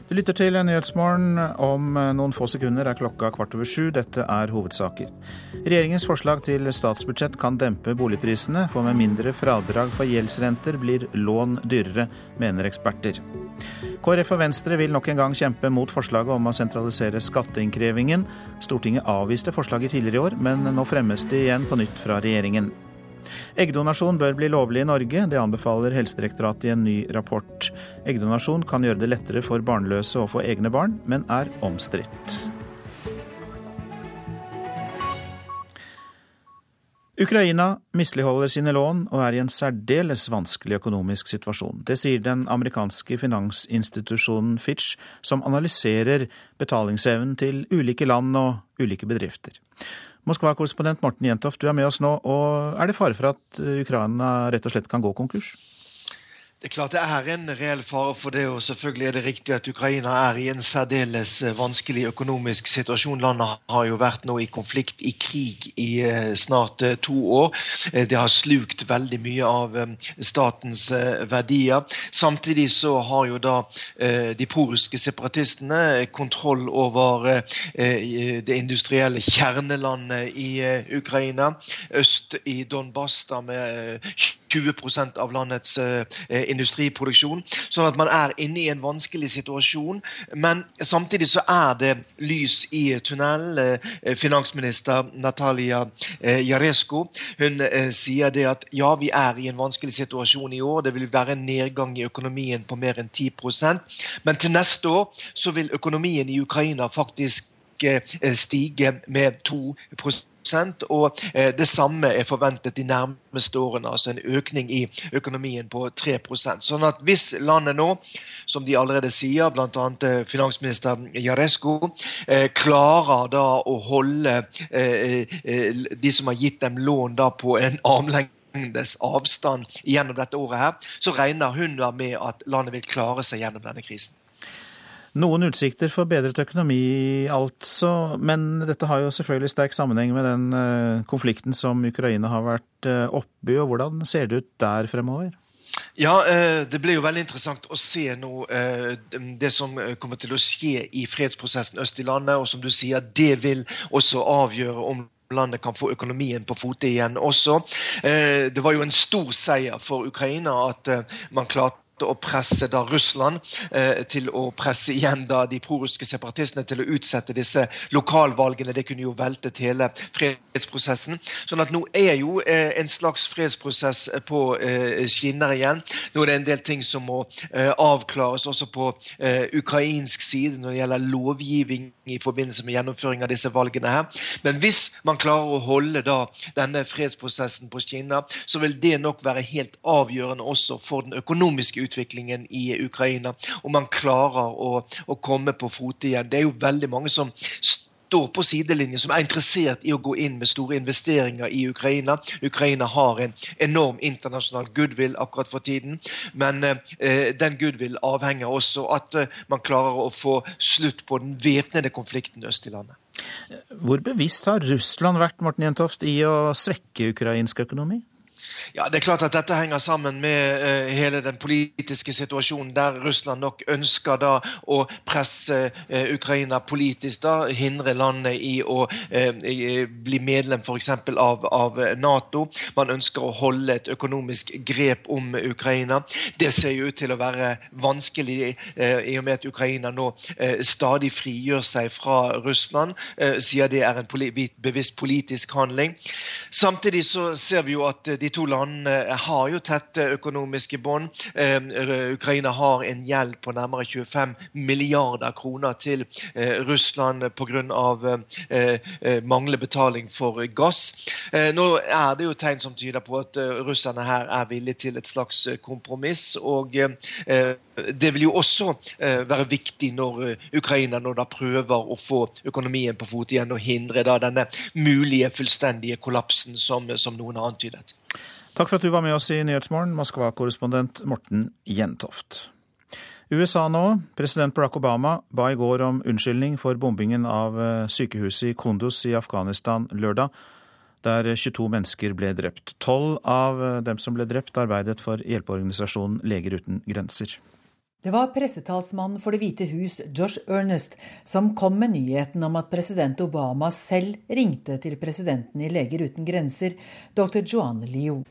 Du lytter til Nyhetsmorgen. Om eh, noen få sekunder er klokka kvart over sju. Dette er hovedsaker. Regjeringens forslag til statsbudsjett kan dempe boligprisene, for med mindre fradrag for gjeldsrenter blir lån dyrere, mener eksperter. KrF og Venstre vil nok en gang kjempe mot forslaget om å sentralisere skatteinnkrevingen. Stortinget avviste forslaget tidligere i år, men nå fremmes det igjen på nytt fra regjeringen. Eggdonasjon bør bli lovlig i Norge, det anbefaler Helsedirektoratet i en ny rapport. Eggdonasjon kan gjøre det lettere for barnløse å få egne barn, men er omstridt. Ukraina misligholder sine lån og er i en særdeles vanskelig økonomisk situasjon. Det sier den amerikanske finansinstitusjonen Fitch, som analyserer betalingsevnen til ulike land og ulike bedrifter. Moskva-korrespondent Morten Jentoft, du er med oss nå. og Er det fare for at Ukraina rett og slett kan gå konkurs? Det er klart det er en reell fare for det, og selvfølgelig er det riktig at Ukraina er i en særdeles eh, vanskelig økonomisk situasjon. Landet har jo vært nå i konflikt, i krig, i eh, snart eh, to år. Det har slukt veldig mye av statens verdier. Samtidig så har jo da de poruske separatistene kontroll over det industrielle kjernelandet i Ukraina. Øst i Donbas med 20% av landets industriproduksjon. Sånn at man er inne i en vanskelig situasjon. Men samtidig så er det lys i tunnelen. Eh, finansminister Natalia eh, Jaresko hun eh, sier det at ja, vi er i en vanskelig situasjon i år. Det vil være en nedgang i økonomien på mer enn 10% Men til neste år så vil økonomien i Ukraina faktisk stige med 2 og eh, det samme er forventet de nærmeste årene. Altså en økning i økonomien på 3% Sånn at hvis landet nå, som de allerede sier, bl.a. Eh, finansminister Jaresko, eh, klarer da å holde de som har gitt dem lån da på en armlengde avstand gjennom dette året, her, så regner hun da med at landet vil klare seg gjennom denne krisen. Noen utsikter for bedret økonomi, altså. Men dette har jo selvfølgelig sterk sammenheng med den eh, konflikten som Ukraina har vært eh, oppi. og Hvordan ser det ut der fremover? Ja, eh, Det blir jo veldig interessant å se nå det som kommer til å skje i fredsprosessen øst i landet. Og som du sier, det vil også avgjøre om landet kan få økonomien på fote igjen også. Det var jo en stor seier for Ukraina at man klarte å presse da Russland eh, til å presse igjen da de prorussiske separatistene til å utsette disse lokalvalgene. Det kunne jo veltet hele fredsprosessen. Sånn at nå er jo eh, en slags fredsprosess på eh, skinner igjen. Nå er det en del ting som må eh, avklares også på eh, ukrainsk side når det gjelder lovgivning i forbindelse med gjennomføring av disse valgene her. Men hvis man klarer å holde da denne fredsprosessen på skinner, så vil det nok være helt avgjørende også for den økonomiske utviklingen i Ukraina. Om man klarer å, å komme på fote igjen. Det er jo veldig mange som står på sidelinjen, som er interessert i å gå inn med store investeringer i Ukraina. Ukraina har en enorm internasjonal goodwill akkurat for tiden, men eh, den goodwill avhenger også at eh, man klarer å få slutt på den væpnede konflikten øst i landet. Hvor bevisst har Russland vært Morten Jentoft, i å svekke ukrainsk økonomi? Ja, Det er klart at dette henger sammen med uh, hele den politiske situasjonen, der Russland nok ønsker da å presse uh, Ukraina politisk. da, Hindre landet i å uh, bli medlem f.eks. Av, av Nato. Man ønsker å holde et økonomisk grep om Ukraina. Det ser jo ut til å være vanskelig i og med at Ukraina nå stadig frigjør seg fra Russland. sier det er en poli bevisst politisk handling. Samtidig så ser vi jo at de to landene har jo tette økonomiske bånd. Eh, Ukraina har en gjeld på nærmere 25 milliarder kroner til eh, Russland pga. Eh, manglende betaling for gass. Nå er det jo tegn som tyder på at russerne her er villige til et slags kompromiss. og det vil jo også være viktig når Ukraina nå da prøver å få økonomien på fot igjen og hindre da denne mulige fullstendige kollapsen som, som noen har antydet. Takk for at du var med oss i Nyhetsmorgen, Moskva-korrespondent Morten Jentoft. USA nå. President Barack Obama ba i går om unnskyldning for bombingen av eh, sykehuset i Kunduz i Afghanistan lørdag, der 22 mennesker ble drept. Tolv av eh, dem som ble drept, arbeidet for hjelpeorganisasjonen Leger uten grenser. Det var pressetalsmannen for Det hvite hus, Josh Ernest, som kom med nyheten om at president Obama selv ringte til presidenten i Leger uten grenser, dr. Joan Liu.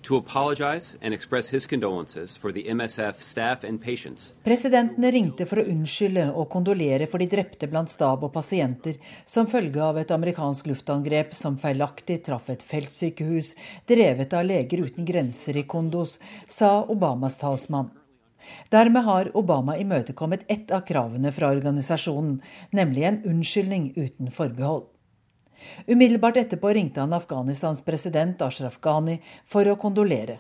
Presidenten ringte for å unnskylde og kondolere for de drepte blant stab og pasienter som følge av et amerikansk luftangrep som feilaktig traff et feltsykehus drevet av Leger uten grenser i Kondos, sa Obamas talsmann. Dermed har Obama imøtekommet ett av kravene fra organisasjonen, nemlig en unnskyldning uten forbehold. Umiddelbart etterpå ringte han Afghanistans president Ashraf Ghani for å kondolere.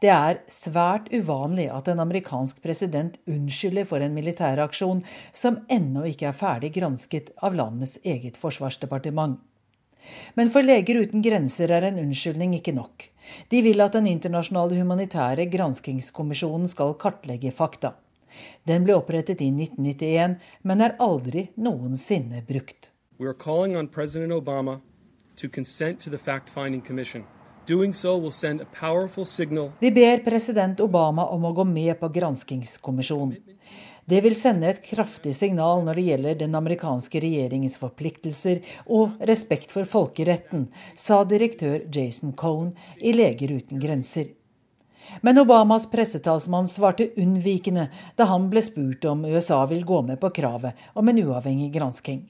Det er svært uvanlig at en amerikansk president unnskylder for en militæraksjon som ennå ikke er ferdig gransket av landets eget forsvarsdepartement. Men for Leger uten grenser er en unnskyldning ikke nok. De vil at den internasjonale humanitære granskingskommisjonen skal kartlegge fakta. Den ble opprettet i 1991, men er aldri noensinne brukt. We are calling on President Obama to consent to the fact-finding commission. Vi ber president Obama om å gå med på granskingskommisjonen. Det vil sende et kraftig signal når det gjelder den amerikanske regjeringens forpliktelser og respekt for folkeretten, sa direktør Jason Cohn i Leger uten grenser. Men Obamas pressetalsmann svarte unnvikende da han ble spurt om USA vil gå med på kravet om en uavhengig gransking.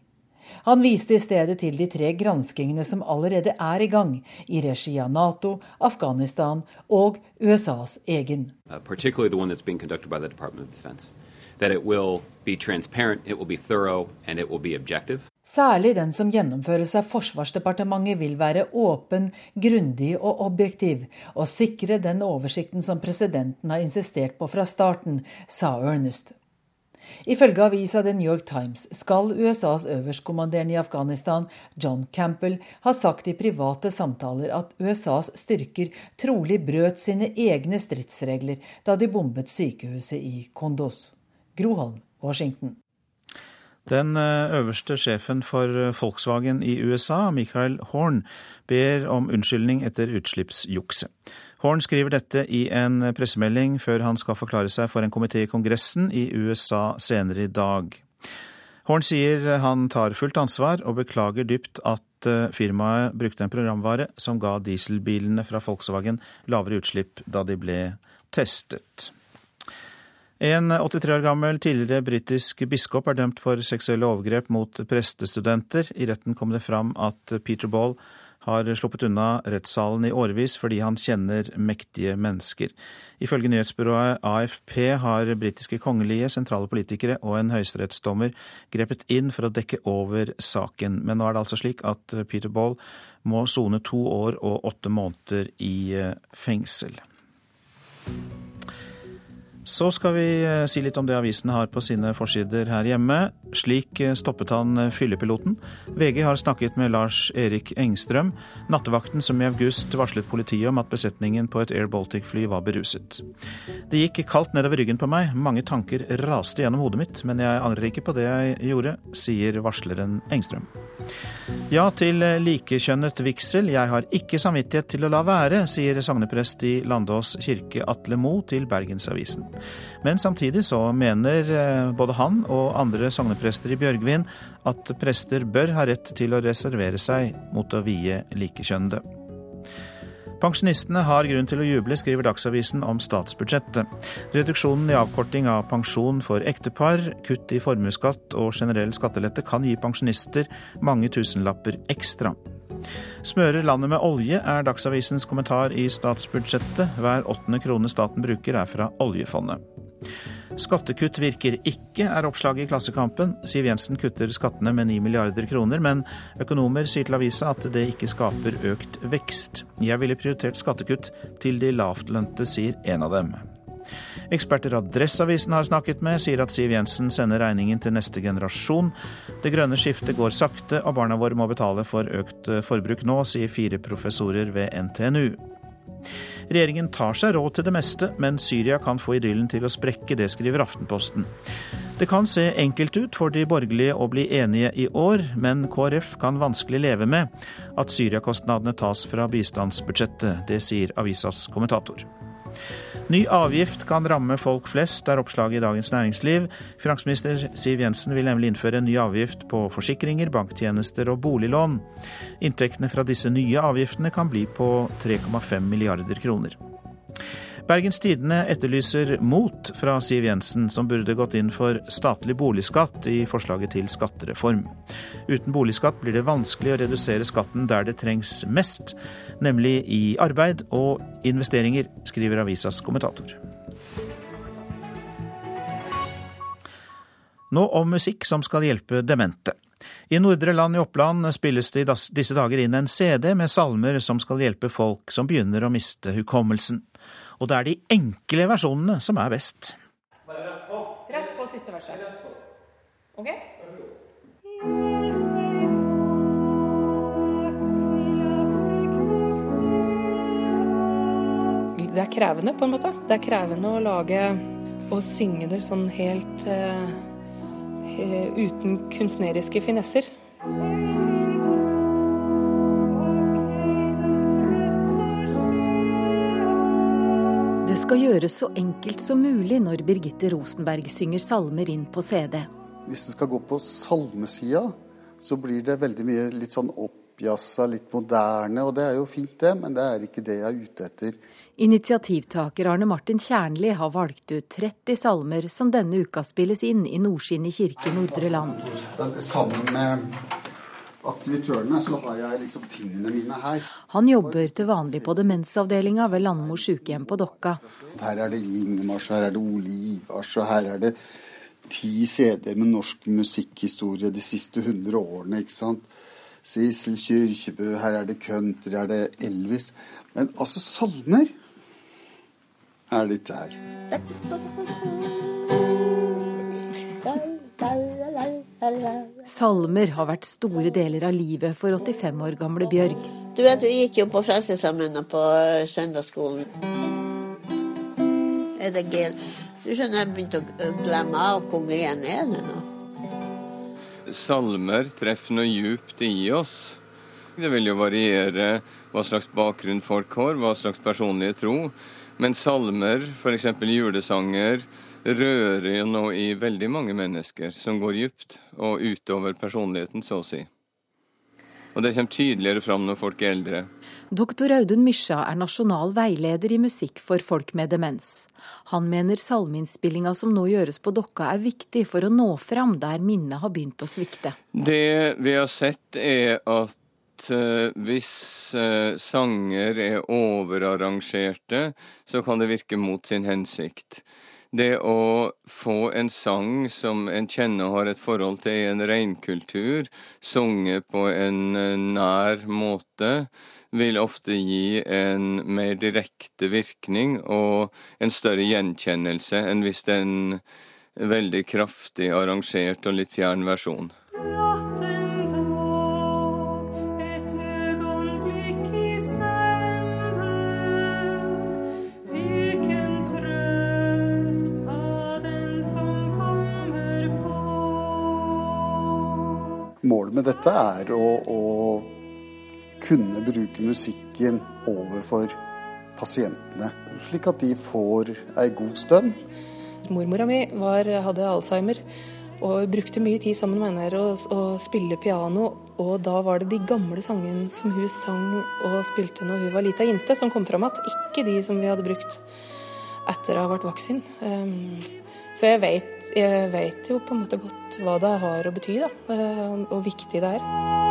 Han viste i stedet til de tre granskingene som allerede er i gang, i regi av Nato, Afghanistan og USAs egen. Uh, that it will be transparent, it will be thorough, and it will be objective. Særlig den som gjennomføres av Forsvarsdepartementet vil være åpen, grundig og objektiv, og sikre den oversikten som presidenten har insistert på fra starten, sa Ernest. Ifølge avisa The New York Times skal USAs øverstkommanderende i Afghanistan, John Campbell, ha sagt i private samtaler at USAs styrker trolig brøt sine egne stridsregler da de bombet sykehuset i Kondos. Groholm, Washington. Den eh, øverste sjefen for eh, Volkswagen i USA, Michael Horn, ber om unnskyldning etter utslippsjukset. Horn skriver dette i en pressemelding før han skal forklare seg for en komité i Kongressen i USA senere i dag. Horn sier han tar fullt ansvar og beklager dypt at eh, firmaet brukte en programvare som ga dieselbilene fra Volkswagen lavere utslipp da de ble testet. En 83 år gammel tidligere britisk biskop er dømt for seksuelle overgrep mot prestestudenter. I retten kom det fram at Peter Ball har sluppet unna rettssalen i årevis fordi han kjenner mektige mennesker. Ifølge nyhetsbyrået AFP har britiske kongelige, sentrale politikere og en høyesterettsdommer grepet inn for å dekke over saken. Men nå er det altså slik at Peter Ball må sone to år og åtte måneder i eh, fengsel. Så skal vi eh, si litt om det avisene har på sine forsider her hjemme. Slik eh, stoppet han eh, fyllepiloten. VG har snakket med Lars Erik Engstrøm, nattevakten som i august varslet politiet om at besetningen på et Air Baltic-fly var beruset. Det gikk kaldt nedover ryggen på meg, mange tanker raste gjennom hodet mitt, men jeg angrer ikke på det jeg gjorde, sier varsleren Engstrøm. Ja til likekjønnet vigsel, jeg har ikke samvittighet til å la være, sier sogneprest i Landås kirke Atle Mo til Bergensavisen. Men samtidig så mener eh, både han og andre sogneprester i Bjørgvin at prester bør ha rett til å reservere seg mot å vie likekjønnede. Pensjonistene har grunn til å juble, skriver Dagsavisen om statsbudsjettet. Reduksjonen i avkorting av pensjon for ektepar, kutt i formuesskatt og generell skattelette kan gi pensjonister mange tusenlapper ekstra. Smører landet med olje, er Dagsavisens kommentar i statsbudsjettet. Hver åttende krone staten bruker er fra oljefondet. Skattekutt virker ikke, er oppslaget i Klassekampen. Siv Jensen kutter skattene med 9 milliarder kroner, men økonomer sier til avisa at det ikke skaper økt vekst. Jeg ville prioritert skattekutt til de lavtlønte, sier en av dem. Eksperter Adresseavisen har snakket med, sier at Siv Jensen sender regningen til neste generasjon. Det grønne skiftet går sakte, og barna våre må betale for økt forbruk nå, sier fire professorer ved NTNU. Regjeringen tar seg råd til det meste, men Syria kan få idyllen til å sprekke, det skriver Aftenposten. Det kan se enkelt ut for de borgerlige å bli enige i år, men KrF kan vanskelig leve med at Syriakostnadene tas fra bistandsbudsjettet. Det sier avisas kommentator. Ny avgift kan ramme folk flest, er oppslaget i Dagens Næringsliv. Finansminister Siv Jensen vil nemlig innføre en ny avgift på forsikringer, banktjenester og boliglån. Inntektene fra disse nye avgiftene kan bli på 3,5 milliarder kroner. Bergens Tidende etterlyser mot fra Siv Jensen, som burde gått inn for statlig boligskatt i forslaget til skattereform. Uten boligskatt blir det vanskelig å redusere skatten der det trengs mest, nemlig i arbeid og investeringer, skriver avisas kommentator. Nå om musikk som skal hjelpe demente. I Nordre Land i Oppland spilles det i disse dager inn en CD med salmer som skal hjelpe folk som begynner å miste hukommelsen. Og det er de enkle versjonene som er best. Bare rett på. Rett på siste verset. OK? Det er krevende, på en måte. Det er krevende å lage og synge det sånn helt uh, uten kunstneriske finesser. Skal gjøres så enkelt som mulig når Birgitte Rosenberg synger salmer inn på CD. Hvis det skal gå på salmesida, så blir det veldig mye litt sånn oppjazza, litt moderne. Og det er jo fint, det, men det er ikke det jeg er ute etter. Initiativtaker Arne Martin Kjernli har valgt ut 30 salmer som denne uka spilles inn i Nordskinnet kirke Nordre Land. Sammen med aktivitørene, så har jeg liksom tingene mine her. Han jobber til vanlig på demensavdelinga ved Landmo sykehjem på Dokka. Her er det Ingmars, her er det Olivars, og her er det ti CD-er med norsk musikkhistorie de siste hundre årene. ikke sant? Sissel Kyrkjebø, her er det country, her er det Elvis. Men altså, salmer er litt der. Salmer har vært store deler av livet for 85 år gamle Bjørg. Du vet, Vi gikk jo på Frelsesarmeen og på søndagsskolen. Er det gel? Du skjønner, jeg begynte å glemme av hvor mye jeg er det nå. Salmer treffer noe djupt i oss. Det vil jo variere hva slags bakgrunn folk har, hva slags personlige tro. Men salmer, f.eks. julesanger, rører jo nå i veldig mange mennesker, som går dypt og utover personligheten, så å si. Og det kommer tydeligere fram når folk er eldre. Doktor Audun Mysja er nasjonal veileder i musikk for folk med demens. Han mener salmeinnspillinga som nå gjøres på Dokka er viktig for å nå fram der minnet har begynt å svikte. Det vi har sett er at uh, hvis uh, sanger er overarrangerte, så kan det virke mot sin hensikt. Det å få en sang som en kjenner og har et forhold til i en reinkultur, sunget på en uh, nær måte, vil ofte gi en mer direkte virkning og en større gjenkjennelse enn hvis det er en veldig kraftig arrangert og litt fjern versjon. Målet med dette er å, å kunne bruke musikken overfor pasientene, slik at de får ei god stund. Mormora mi var, hadde alzheimer og brukte mye tid sammen med henne og, og spille piano. Og da var det de gamle sangene som hun sang og spilte når hun var lita jente, som kom fram igjen. Ikke de som vi hadde brukt etter å ha vært vaksin. Um, så jeg vet, jeg vet, jo på en måte godt hva det har å bety, da, og hvor viktig det er.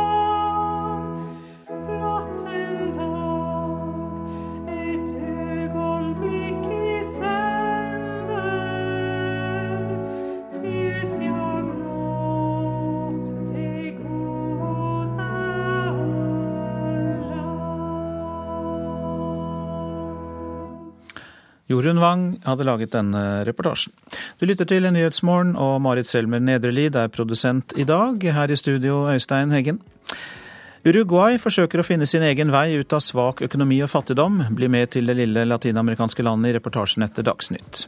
Jorunn Wang hadde laget denne reportasjen. Du lytter til Nyhetsmorgen, og Marit Selmer Nedrelid er produsent i dag. Her i studio, Øystein Heggen. Uruguay forsøker å finne sin egen vei ut av svak økonomi og fattigdom. Bli med til det lille latinamerikanske landet i reportasjen etter Dagsnytt.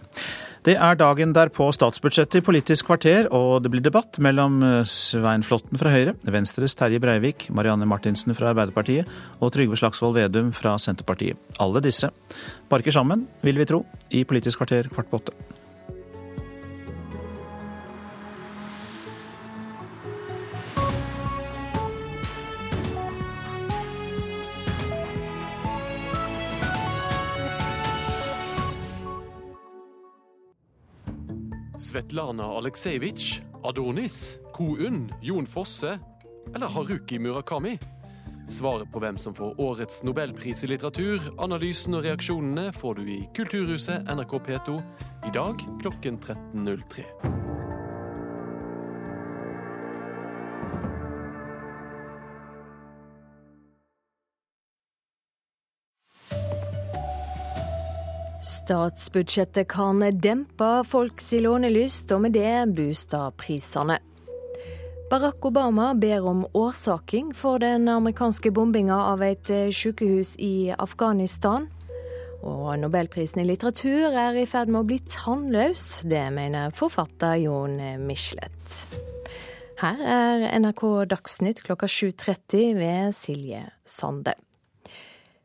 Det er dagen derpå statsbudsjettet i Politisk kvarter, og det blir debatt mellom eh, Svein Flåtten fra Høyre, Venstres Terje Breivik, Marianne Martinsen fra Arbeiderpartiet og Trygve Slagsvold Vedum fra Senterpartiet. Alle disse barker sammen, vil vi tro, i Politisk kvarter kvart på åtte. Svetlana Aleksejevitsj, Adonis, Ko-Un, Jon Fosse eller Haruki Murakami? Svaret på hvem som får årets nobelpris i litteratur, analysen og reaksjonene får du i Kulturhuset NRK P2 i dag klokken 13.03. Statsbudsjettet kan dempe folks lånelyst, og med det boligprisene. Barack Obama ber om årsaking for den amerikanske bombinga av et sykehus i Afghanistan. Og nobelprisen i litteratur er i ferd med å bli tannløs. Det mener forfatter Jon Michelet. Her er NRK Dagsnytt klokka 7.30 ved Silje Sande.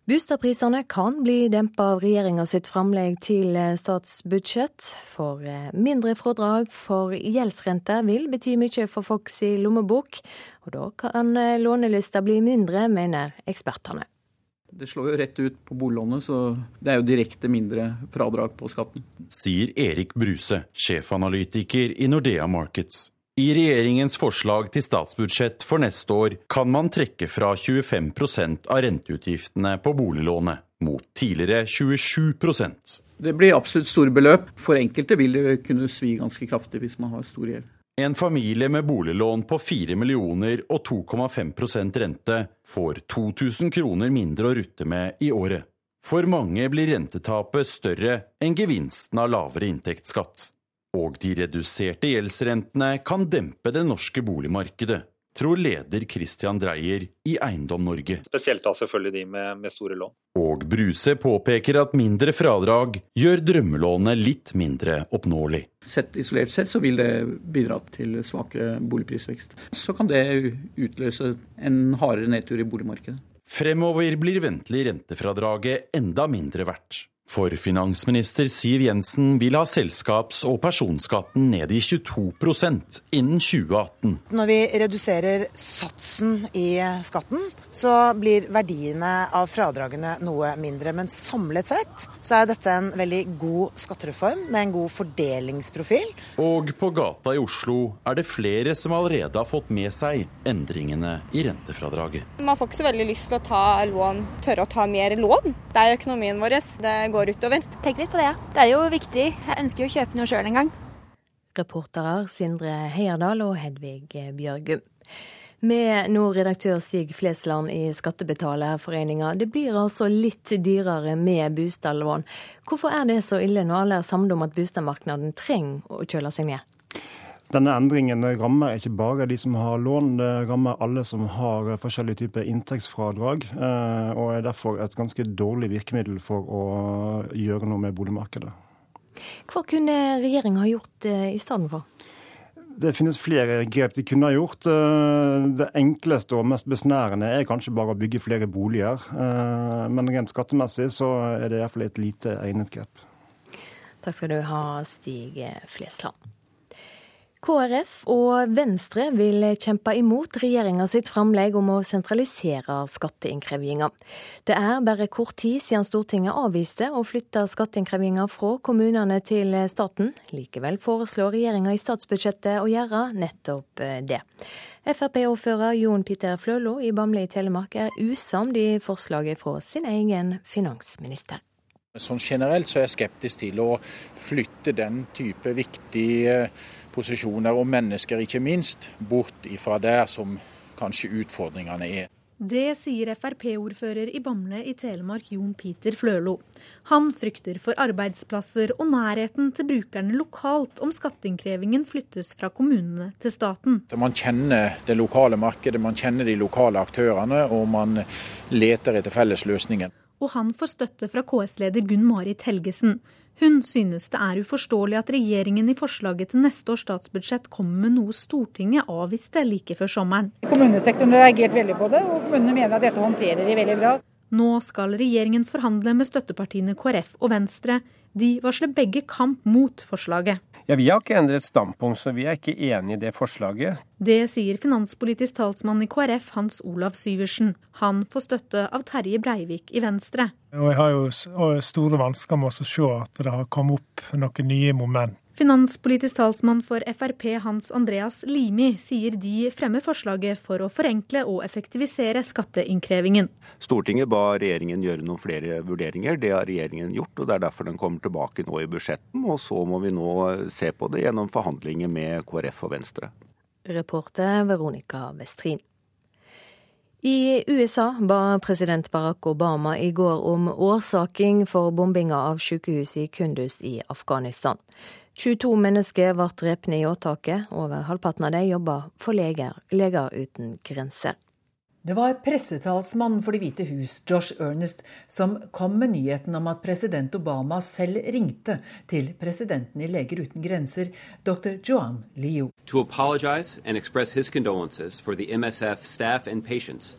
Boligprisene kan bli dempa av regjeringa sitt framlegg til eh, statsbudsjett. For eh, mindre fradrag for gjeldsrente vil bety mye for folks lommebok. Og da kan eh, lånelysta bli mindre, mener ekspertene. Det slår jo rett ut på boliglånet, så det er jo direkte mindre fradrag på skatten. Sier Erik Bruse, sjefanalytiker i Nordea Markets. I regjeringens forslag til statsbudsjett for neste år kan man trekke fra 25% av renteutgiftene på boliglånet, mot tidligere 27% Det blir absolutt store beløp. For enkelte vil det kunne svi ganske kraftig hvis man har stor gjeld. En familie med boliglån på 4 millioner og 2,5% rente får 2000 kroner mindre å rutte med i året. For mange blir rentetapet større enn gevinsten av lavere inntektsskatt. Og de reduserte gjeldsrentene kan dempe det norske boligmarkedet, tror leder Christian Dreyer i Eiendom Norge. Spesielt da selvfølgelig de med, med store lån. Og Bruse påpeker at mindre fradrag gjør drømmelånet litt mindre oppnåelig. Sett isolert sett så vil det bidra til svakere boligprisvekst. Så kan det utløse en hardere nedtur i boligmarkedet. Fremover blir ventelig rentefradraget enda mindre verdt. For finansminister Siv Jensen vil ha selskaps- og personskatten ned i 22% innen 2018. Når vi reduserer satsen i skatten, så blir verdiene av fradragene noe mindre. Men samlet sett så er dette en veldig god skattereform med en god fordelingsprofil. Og på gata i Oslo er det flere som allerede har fått med seg endringene i rentefradraget. Man får ikke så veldig lyst til å ta lån, tørre å ta mer lån. Det er økonomien vår. Det går går utover. Tenk litt på det. ja. Det er jo viktig. Jeg ønsker jo å kjøpe noe sjøl en gang. Reportere Sindre Heierdal og Hedvig Bjørgum. Med nå redaktør Stig Flesland i Skattebetalerforeninga. Det blir altså litt dyrere med bostadlån. Hvorfor er det så ille når alle er samlet om at boligmarkedet trenger å kjøle seg ned? Denne endringen rammer ikke bare de som har lån, det rammer alle som har forskjellige typer inntektsfradrag. Eh, og er derfor et ganske dårlig virkemiddel for å gjøre noe med boligmarkedet. Hva kunne regjeringa ha gjort eh, i stedet for? Det finnes flere grep de kunne ha gjort. Eh, det enkleste og mest besnærende er kanskje bare å bygge flere boliger. Men rent skattemessig så er det iallfall et lite egnet grep. Takk skal du ha, Stig Flesland. KrF og Venstre vil kjempe imot regjeringa sitt framlegg om å sentralisere skatteinnkrevinga. Det er bare kort tid siden Stortinget avviste å flytte skatteinnkrevinga fra kommunene til staten. Likevel foreslår regjeringa i statsbudsjettet å gjøre nettopp det. Frp-ordfører Jon Peter Flølo i Bamble i Telemark er usamd i forslaget fra sin egen finansminister. Sånn generelt så er jeg skeptisk til å flytte den type viktige posisjoner, og mennesker ikke minst, bort ifra der som kanskje utfordringene er. Det sier Frp-ordfører i Bamble i Telemark Jon Peter Flølo. Han frykter for arbeidsplasser og nærheten til brukerne lokalt om skatteinnkrevingen flyttes fra kommunene til staten. Man kjenner det lokale markedet, man kjenner de lokale aktørene, og man leter etter fellesløsningen. og han får støtte fra KS-leder Gunn Marit Helgesen. Hun synes det er uforståelig at regjeringen i forslaget til neste års statsbudsjett kommer med noe Stortinget avviste like før sommeren. Kommunesektoren har reagert veldig på det, og kommunene mener at dette håndterer de veldig bra. Nå skal regjeringen forhandle med støttepartiene KrF og Venstre. De varsler begge kamp mot forslaget. Ja, Vi har ikke endret standpunkt, så vi er ikke enig i det forslaget. Det sier finanspolitisk talsmann i KrF Hans Olav Syversen. Han får støtte av Terje Breivik i Venstre. Og Jeg har jo store vansker med å se at det har kommet opp noen nye moment Finanspolitisk talsmann for Frp Hans Andreas Limi sier de fremmer forslaget for å forenkle og effektivisere skatteinnkrevingen. Stortinget ba regjeringen gjøre noen flere vurderinger. Det har regjeringen gjort, og det er derfor den kommer tilbake nå i budsjetten. Og så må vi nå se på det gjennom forhandlinger med KrF og Venstre. Reporter Veronica Westrin. I USA ba president Barack Obama i går om årsaking for bombinga av sykehuset i Kunduz i Afghanistan. 22 mennesker ble drept i åtaket. Over halvparten av dem jobber for leger, Leger uten grenser. Det var pressetalsmannen for Det hvite hus, Josh Ernest, som kom med nyheten om at president Obama selv ringte til presidenten i Leger uten grenser, dr. Joan Liu.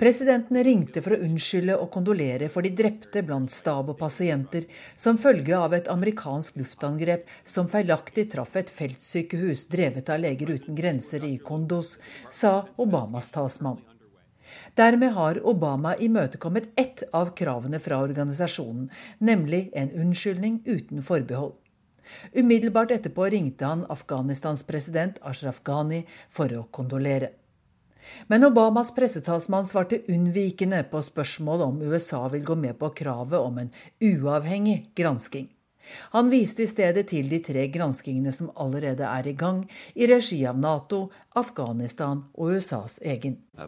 Presidenten ringte for å unnskylde og kondolere for de drepte blant stab og pasienter som følge av et amerikansk luftangrep som feilaktig traff et feltsykehus drevet av Leger uten grenser i Kondos, sa Obamas talsmann. Dermed har Obama imøtekommet ett av kravene fra organisasjonen, nemlig en unnskyldning uten forbehold. Umiddelbart etterpå ringte han Afghanistans president Ashraf Ghani for å kondolere. Men Obamas pressetalsmann svarte unnvikende på spørsmål om USA vil gå med på kravet om en uavhengig gransking. Han viste i stedet til de tre granskingene som allerede er i gang, i regi av Nato, Afghanistan og USAs egen. Uh,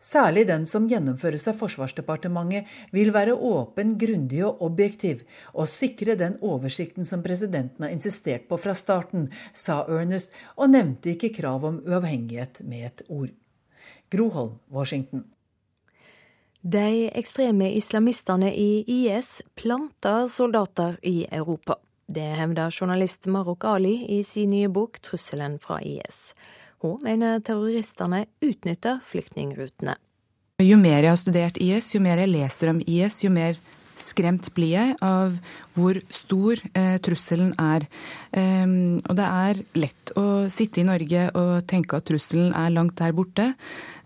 Særlig den som gjennomføres av Forsvarsdepartementet, vil være åpen, grundig og objektiv, og sikre den oversikten som presidenten har insistert på fra starten, sa Ernest, og nevnte ikke krav om uavhengighet med et ord. Groholm, Washington. De ekstreme islamistene i IS planter soldater i Europa. Det hevder journalist Marok Ali i sin nye bok 'Trusselen fra IS'. Hun mener terroristene utnytter flyktningrutene. Jo mer jeg har studert IS, jo mer jeg leser om IS, jo mer skremt blir jeg av hvor stor eh, trusselen er. Um, og det er lett å sitte i Norge og tenke at trusselen er langt der borte.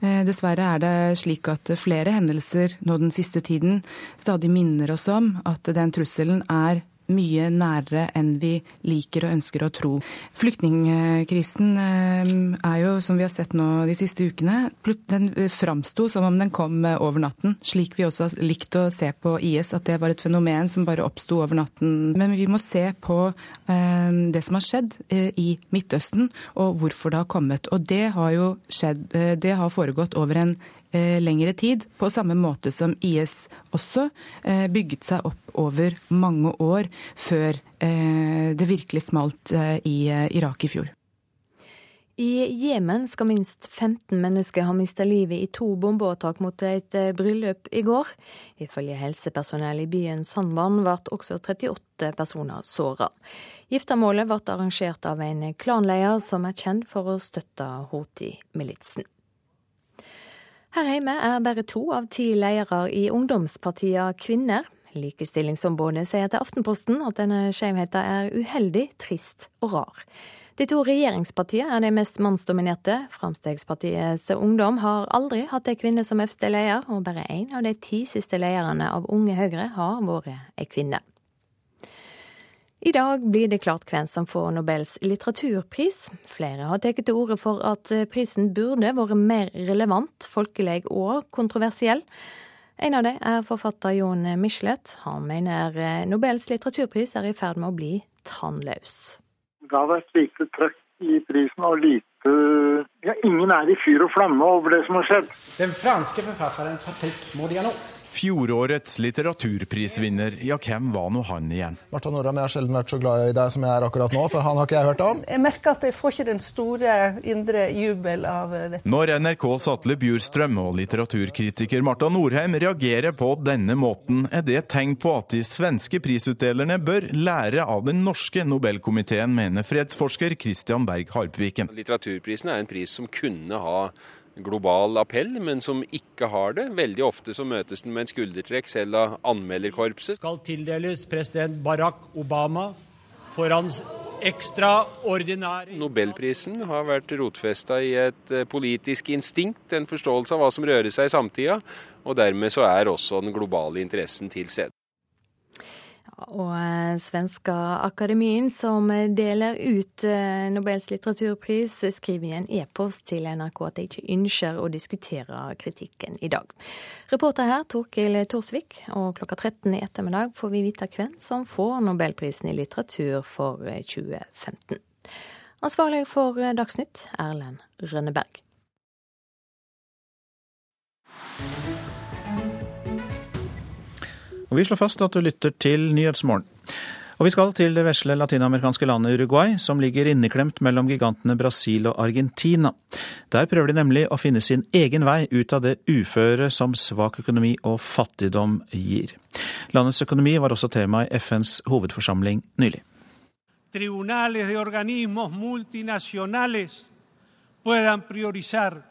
Uh, dessverre er det slik at flere hendelser nå den siste tiden stadig minner oss om at den trusselen er mye nærere enn vi liker og ønsker å tro. Flyktningkrisen eh, er jo, som vi har sett nå de siste ukene, den framsto som om den kom over natten. Slik vi også har likt å se på IS, at det var et fenomen som bare oppsto over natten. Men vi må se på eh, det som har skjedd eh, i Midtøsten, og hvorfor det har kommet. Og det har jo skjedd, det har foregått over en Eh, lengre tid, på samme måte som IS også eh, bygget seg opp over mange år før eh, det virkelig smalt i Irak i fjor. I Jemen skal minst 15 mennesker ha mista livet i to bombeåtak mot et bryllup i går. Ifølge helsepersonell i byen Sandvann ble også 38 personer såra. Giftermålet ble arrangert av en klanleder som er kjent for å støtte Houthi-militsen. Her hjemme er bare to av ti ledere i ungdomspartiene kvinner. Likestillingsombudet sier til Aftenposten at denne skjevheten er uheldig, trist og rar. De to regjeringspartiene er de mest mannsdominerte. Fremskrittspartiets Ungdom har aldri hatt ei kvinne som øverste leder, og bare én av de ti siste lederne av Unge Høyre har vært ei kvinne. I dag blir det klart hvem som får Nobels litteraturpris. Flere har tatt til orde for at prisen burde vært mer relevant, folkelig og kontroversiell. En av dem er forfatter Jon Michelet. Han mener Nobels litteraturpris er i ferd med å bli tannløs. Det har vært lite trøkk i prisen og lite ja, Ingen er i fyr og flamme over det som har skjedd. Den franske forfatteren Patrick Modianot Fjorårets litteraturprisvinner, ja, hvem var nå han igjen? Marta Norheim, jeg har sjelden vært så glad i deg som jeg er akkurat nå, for han har ikke jeg hørt om. Jeg merker at jeg får ikke den store indre jubel av dette. Når NRKs Atle Bjurstrøm og litteraturkritiker Marta Norheim reagerer på denne måten, er det tegn på at de svenske prisutdelerne bør lære av den norske Nobelkomiteen, mener fredsforsker Christian Berg Harpviken. Litteraturprisen er en pris som kunne ha global appell, men som ikke har det. Veldig ofte så møtes den med en skuldertrekk selv av anmelderkorpset. Skal tildeles president Barack Obama for hans ekstraordinære Nobelprisen har vært rotfesta i et eh, politisk instinkt, en forståelse av hva som rører seg i samtida, og dermed så er også den globale interessen til stede. Og eh, Svenska Akademien, som deler ut eh, Nobels litteraturpris, skriver i en e-post til NRK at de ikke ønsker å diskutere kritikken i dag. Reporter her Torkil Torsvik, og klokka 13 i ettermiddag får vi vite hvem som får Nobelprisen i litteratur for 2015. Eh, Ansvarlig for Dagsnytt, Erlend Rønneberg. Og Vi slår fast at du lytter til Nyhetsmorgen. Og vi skal til det vesle latinamerikanske landet Uruguay, som ligger inneklemt mellom gigantene Brasil og Argentina. Der prøver de nemlig å finne sin egen vei ut av det uføre som svak økonomi og fattigdom gir. Landets økonomi var også tema i FNs hovedforsamling nylig. Tribunales de organismos multinasjonales puedan priorizar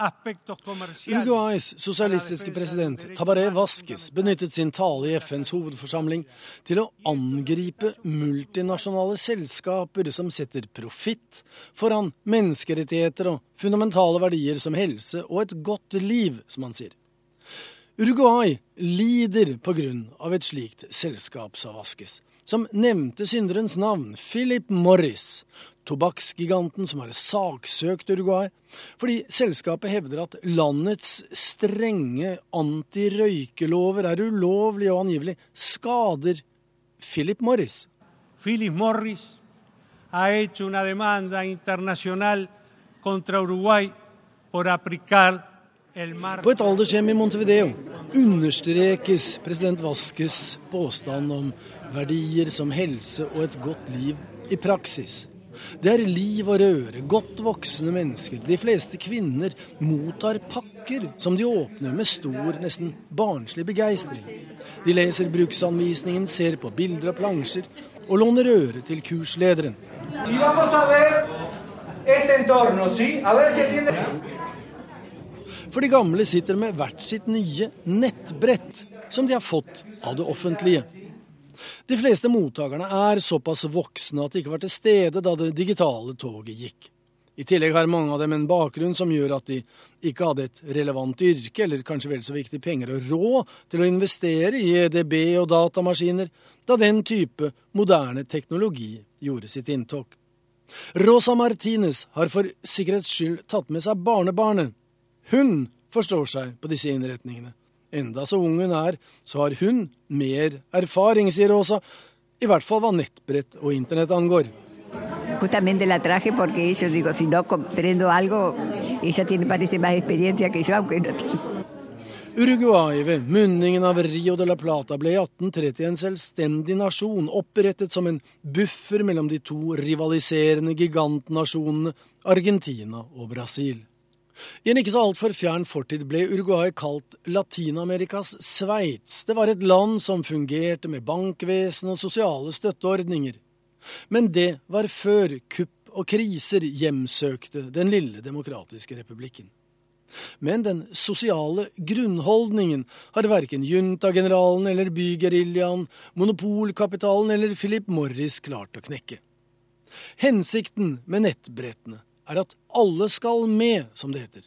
Uruguays sosialistiske president Tabaré Vasques benyttet sin tale i FNs hovedforsamling til å angripe multinasjonale selskaper som setter profitt foran menneskerettigheter og fundamentale verdier som helse og et godt liv, som han sier. Uruguay lider på grunn av et slikt selskap, sa Vasques, som nevnte synderens navn, Philip Morris, tobakksgiganten som har saksøkt Uruguay, fordi selskapet hevder at landets strenge antirøykelover er ulovlige og angivelig skader Philip Morris. Philip Morris har hecho una demanda internacional contra Uruguay por aplicar på et aldershjem i Montevideo understrekes president Vaskes påstand om verdier som helse og et godt liv i praksis. Det er liv og røre, godt voksne mennesker. De fleste kvinner mottar pakker som de åpner med stor, nesten barnslig begeistring. De leser bruksanvisningen, ser på bilder og plansjer og låner øre til kurslederen. For de gamle sitter med hvert sitt nye nettbrett, som de har fått av det offentlige. De fleste mottakerne er såpass voksne at de ikke var til stede da det digitale toget gikk. I tillegg har mange av dem en bakgrunn som gjør at de ikke hadde et relevant yrke, eller kanskje vel så viktig penger og råd til å investere i EDB og datamaskiner, da den type moderne teknologi gjorde sitt inntog. Rosa Martinez har for sikkerhets skyld tatt med seg barnebarnet. Hun forstår seg på disse innretningene. Enda så ung hun er, så har hun mer erfaring, sier Rosa, i hvert fall hva nettbrett og internett angår. Justamente la traje porque ellos, digo, si no comprendo algo, ella tiene, parece más experiencia que yo, aunque no Uruguay ved munningen av Rio de la Plata ble i 1830 en selvstendig nasjon, opprettet som en buffer mellom de to rivaliserende gigantnasjonene Argentina og Brasil. I en ikke så altfor fjern fortid ble Uruguay kalt Latin-Amerikas Sveits. Det var et land som fungerte med bankvesen og sosiale støtteordninger. Men det var før kupp og kriser hjemsøkte den lille demokratiske republikken. Men den sosiale grunnholdningen har verken juntageneralen eller bygeriljaen, monopolkapitalen eller Philip Morris klart å knekke. Hensikten med nettbrettene er at alle skal med, som det heter.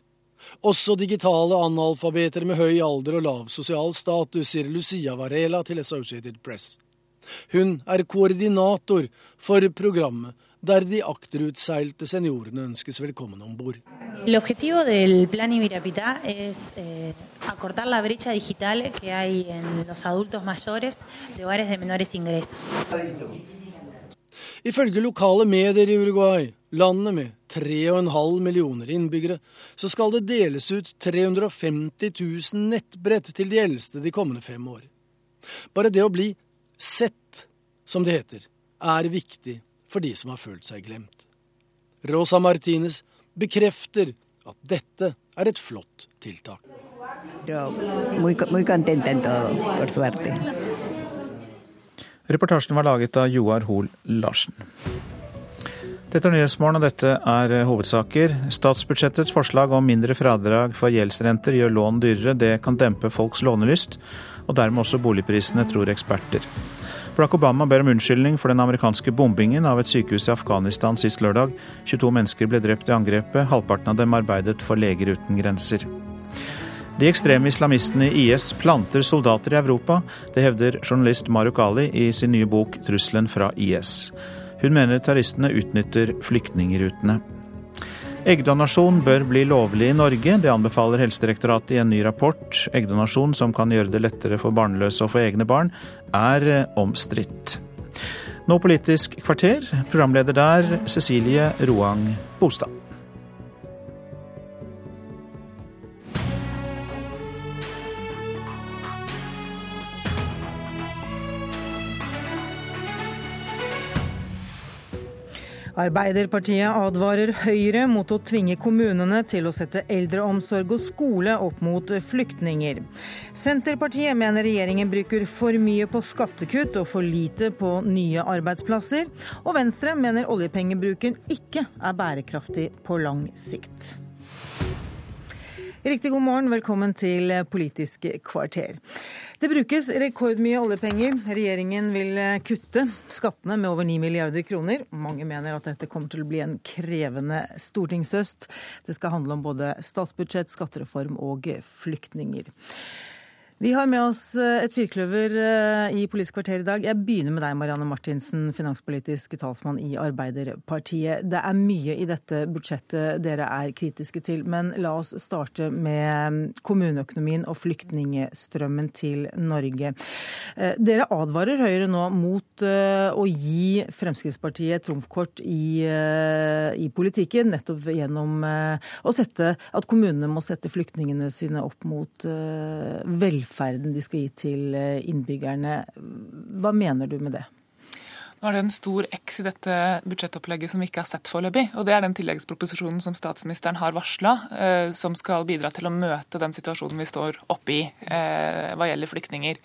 Også digitale analfabeter med høy alder og lav sosial status, sier Lucia Varela til Associated Press. Hun er koordinator for programmet der de akterutseilte seniorene ønskes velkommen om bord. Eh. Ifølge lokale medier i Uruguay, landet med 3,5 millioner innbyggere, så skal det deles ut 350 000 nettbrett til de eldste de kommende fem år. Bare det å bli sett, som det heter, er viktig for de som har følt seg glemt. Rosa Martinez bekrefter at dette er et flott tiltak. Reportasjen var laget av Joar Hoel Larsen. Dette er Nyhetsmorgen, og dette er hovedsaker. Statsbudsjettets forslag om mindre fradrag for gjeldsrenter gjør lån dyrere. Det kan dempe folks lånelyst, og dermed også boligprisene, tror eksperter. Barack Obama ber om unnskyldning for den amerikanske bombingen av et sykehus i Afghanistan sist lørdag. 22 mennesker ble drept i angrepet, halvparten av dem arbeidet for Leger uten grenser. De ekstreme islamistene i IS planter soldater i Europa. Det hevder journalist Maruk Ali i sin nye bok 'Trusselen fra IS'. Hun mener terroristene utnytter flyktningrutene. Eggdonasjon bør bli lovlig i Norge. Det anbefaler Helsedirektoratet i en ny rapport. Eggdonasjon, som kan gjøre det lettere for barnløse å få egne barn, er eh, omstridt. Nå Politisk kvarter, programleder der Cecilie Roang Bostad. Arbeiderpartiet advarer Høyre mot å tvinge kommunene til å sette eldreomsorg og skole opp mot flyktninger. Senterpartiet mener regjeringen bruker for mye på skattekutt og for lite på nye arbeidsplasser. Og Venstre mener oljepengebruken ikke er bærekraftig på lang sikt. Riktig god morgen, velkommen til Politisk kvarter. Det brukes rekordmye oljepenger. Regjeringen vil kutte skattene med over 9 milliarder kroner. Mange mener at dette kommer til å bli en krevende stortingshøst. Det skal handle om både statsbudsjett, skattereform og flyktninger. Vi har med oss eh, et firkløver eh, i Politisk kvarter i dag. Jeg begynner med deg, Marianne Martinsen, finanspolitisk talsmann i Arbeiderpartiet. Det er mye i dette budsjettet dere er kritiske til, men la oss starte med mm, kommuneøkonomien og flyktningstrømmen til Norge. Eh, dere advarer Høyre nå mot å gi Fremskrittspartiet trumfkort i, i politikken, nettopp gjennom å sette at kommunene må sette flyktningene sine opp mot velferd velferden de skal gi til eh, innbyggerne. Hva mener du med det? Nå er det en stor X i dette budsjettopplegget som vi ikke har sett foreløpig. Og det er den tilleggsproposisjonen som statsministeren har varsla, eh, som skal bidra til å møte den situasjonen vi står oppe i eh, hva gjelder flyktninger.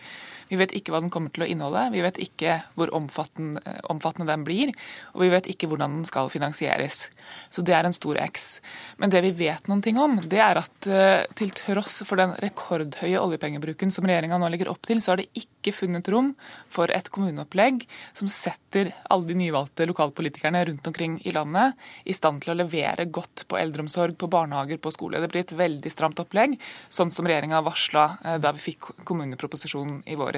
Vi vet ikke hva den kommer til å inneholde, vi vet ikke hvor omfattende, omfattende den blir, og vi vet ikke hvordan den skal finansieres. Så det er en stor X. Men det vi vet noen ting om, det er at uh, til tross for den rekordhøye oljepengebruken som regjeringa nå legger opp til, så har det ikke funnet rom for et kommuneopplegg som setter alle de nyvalgte lokalpolitikerne rundt omkring i landet i stand til å levere godt på eldreomsorg, på barnehager, på skole. Det blir et veldig stramt opplegg, sånn som regjeringa varsla uh, da vi fikk kommuneproposisjonen i våres.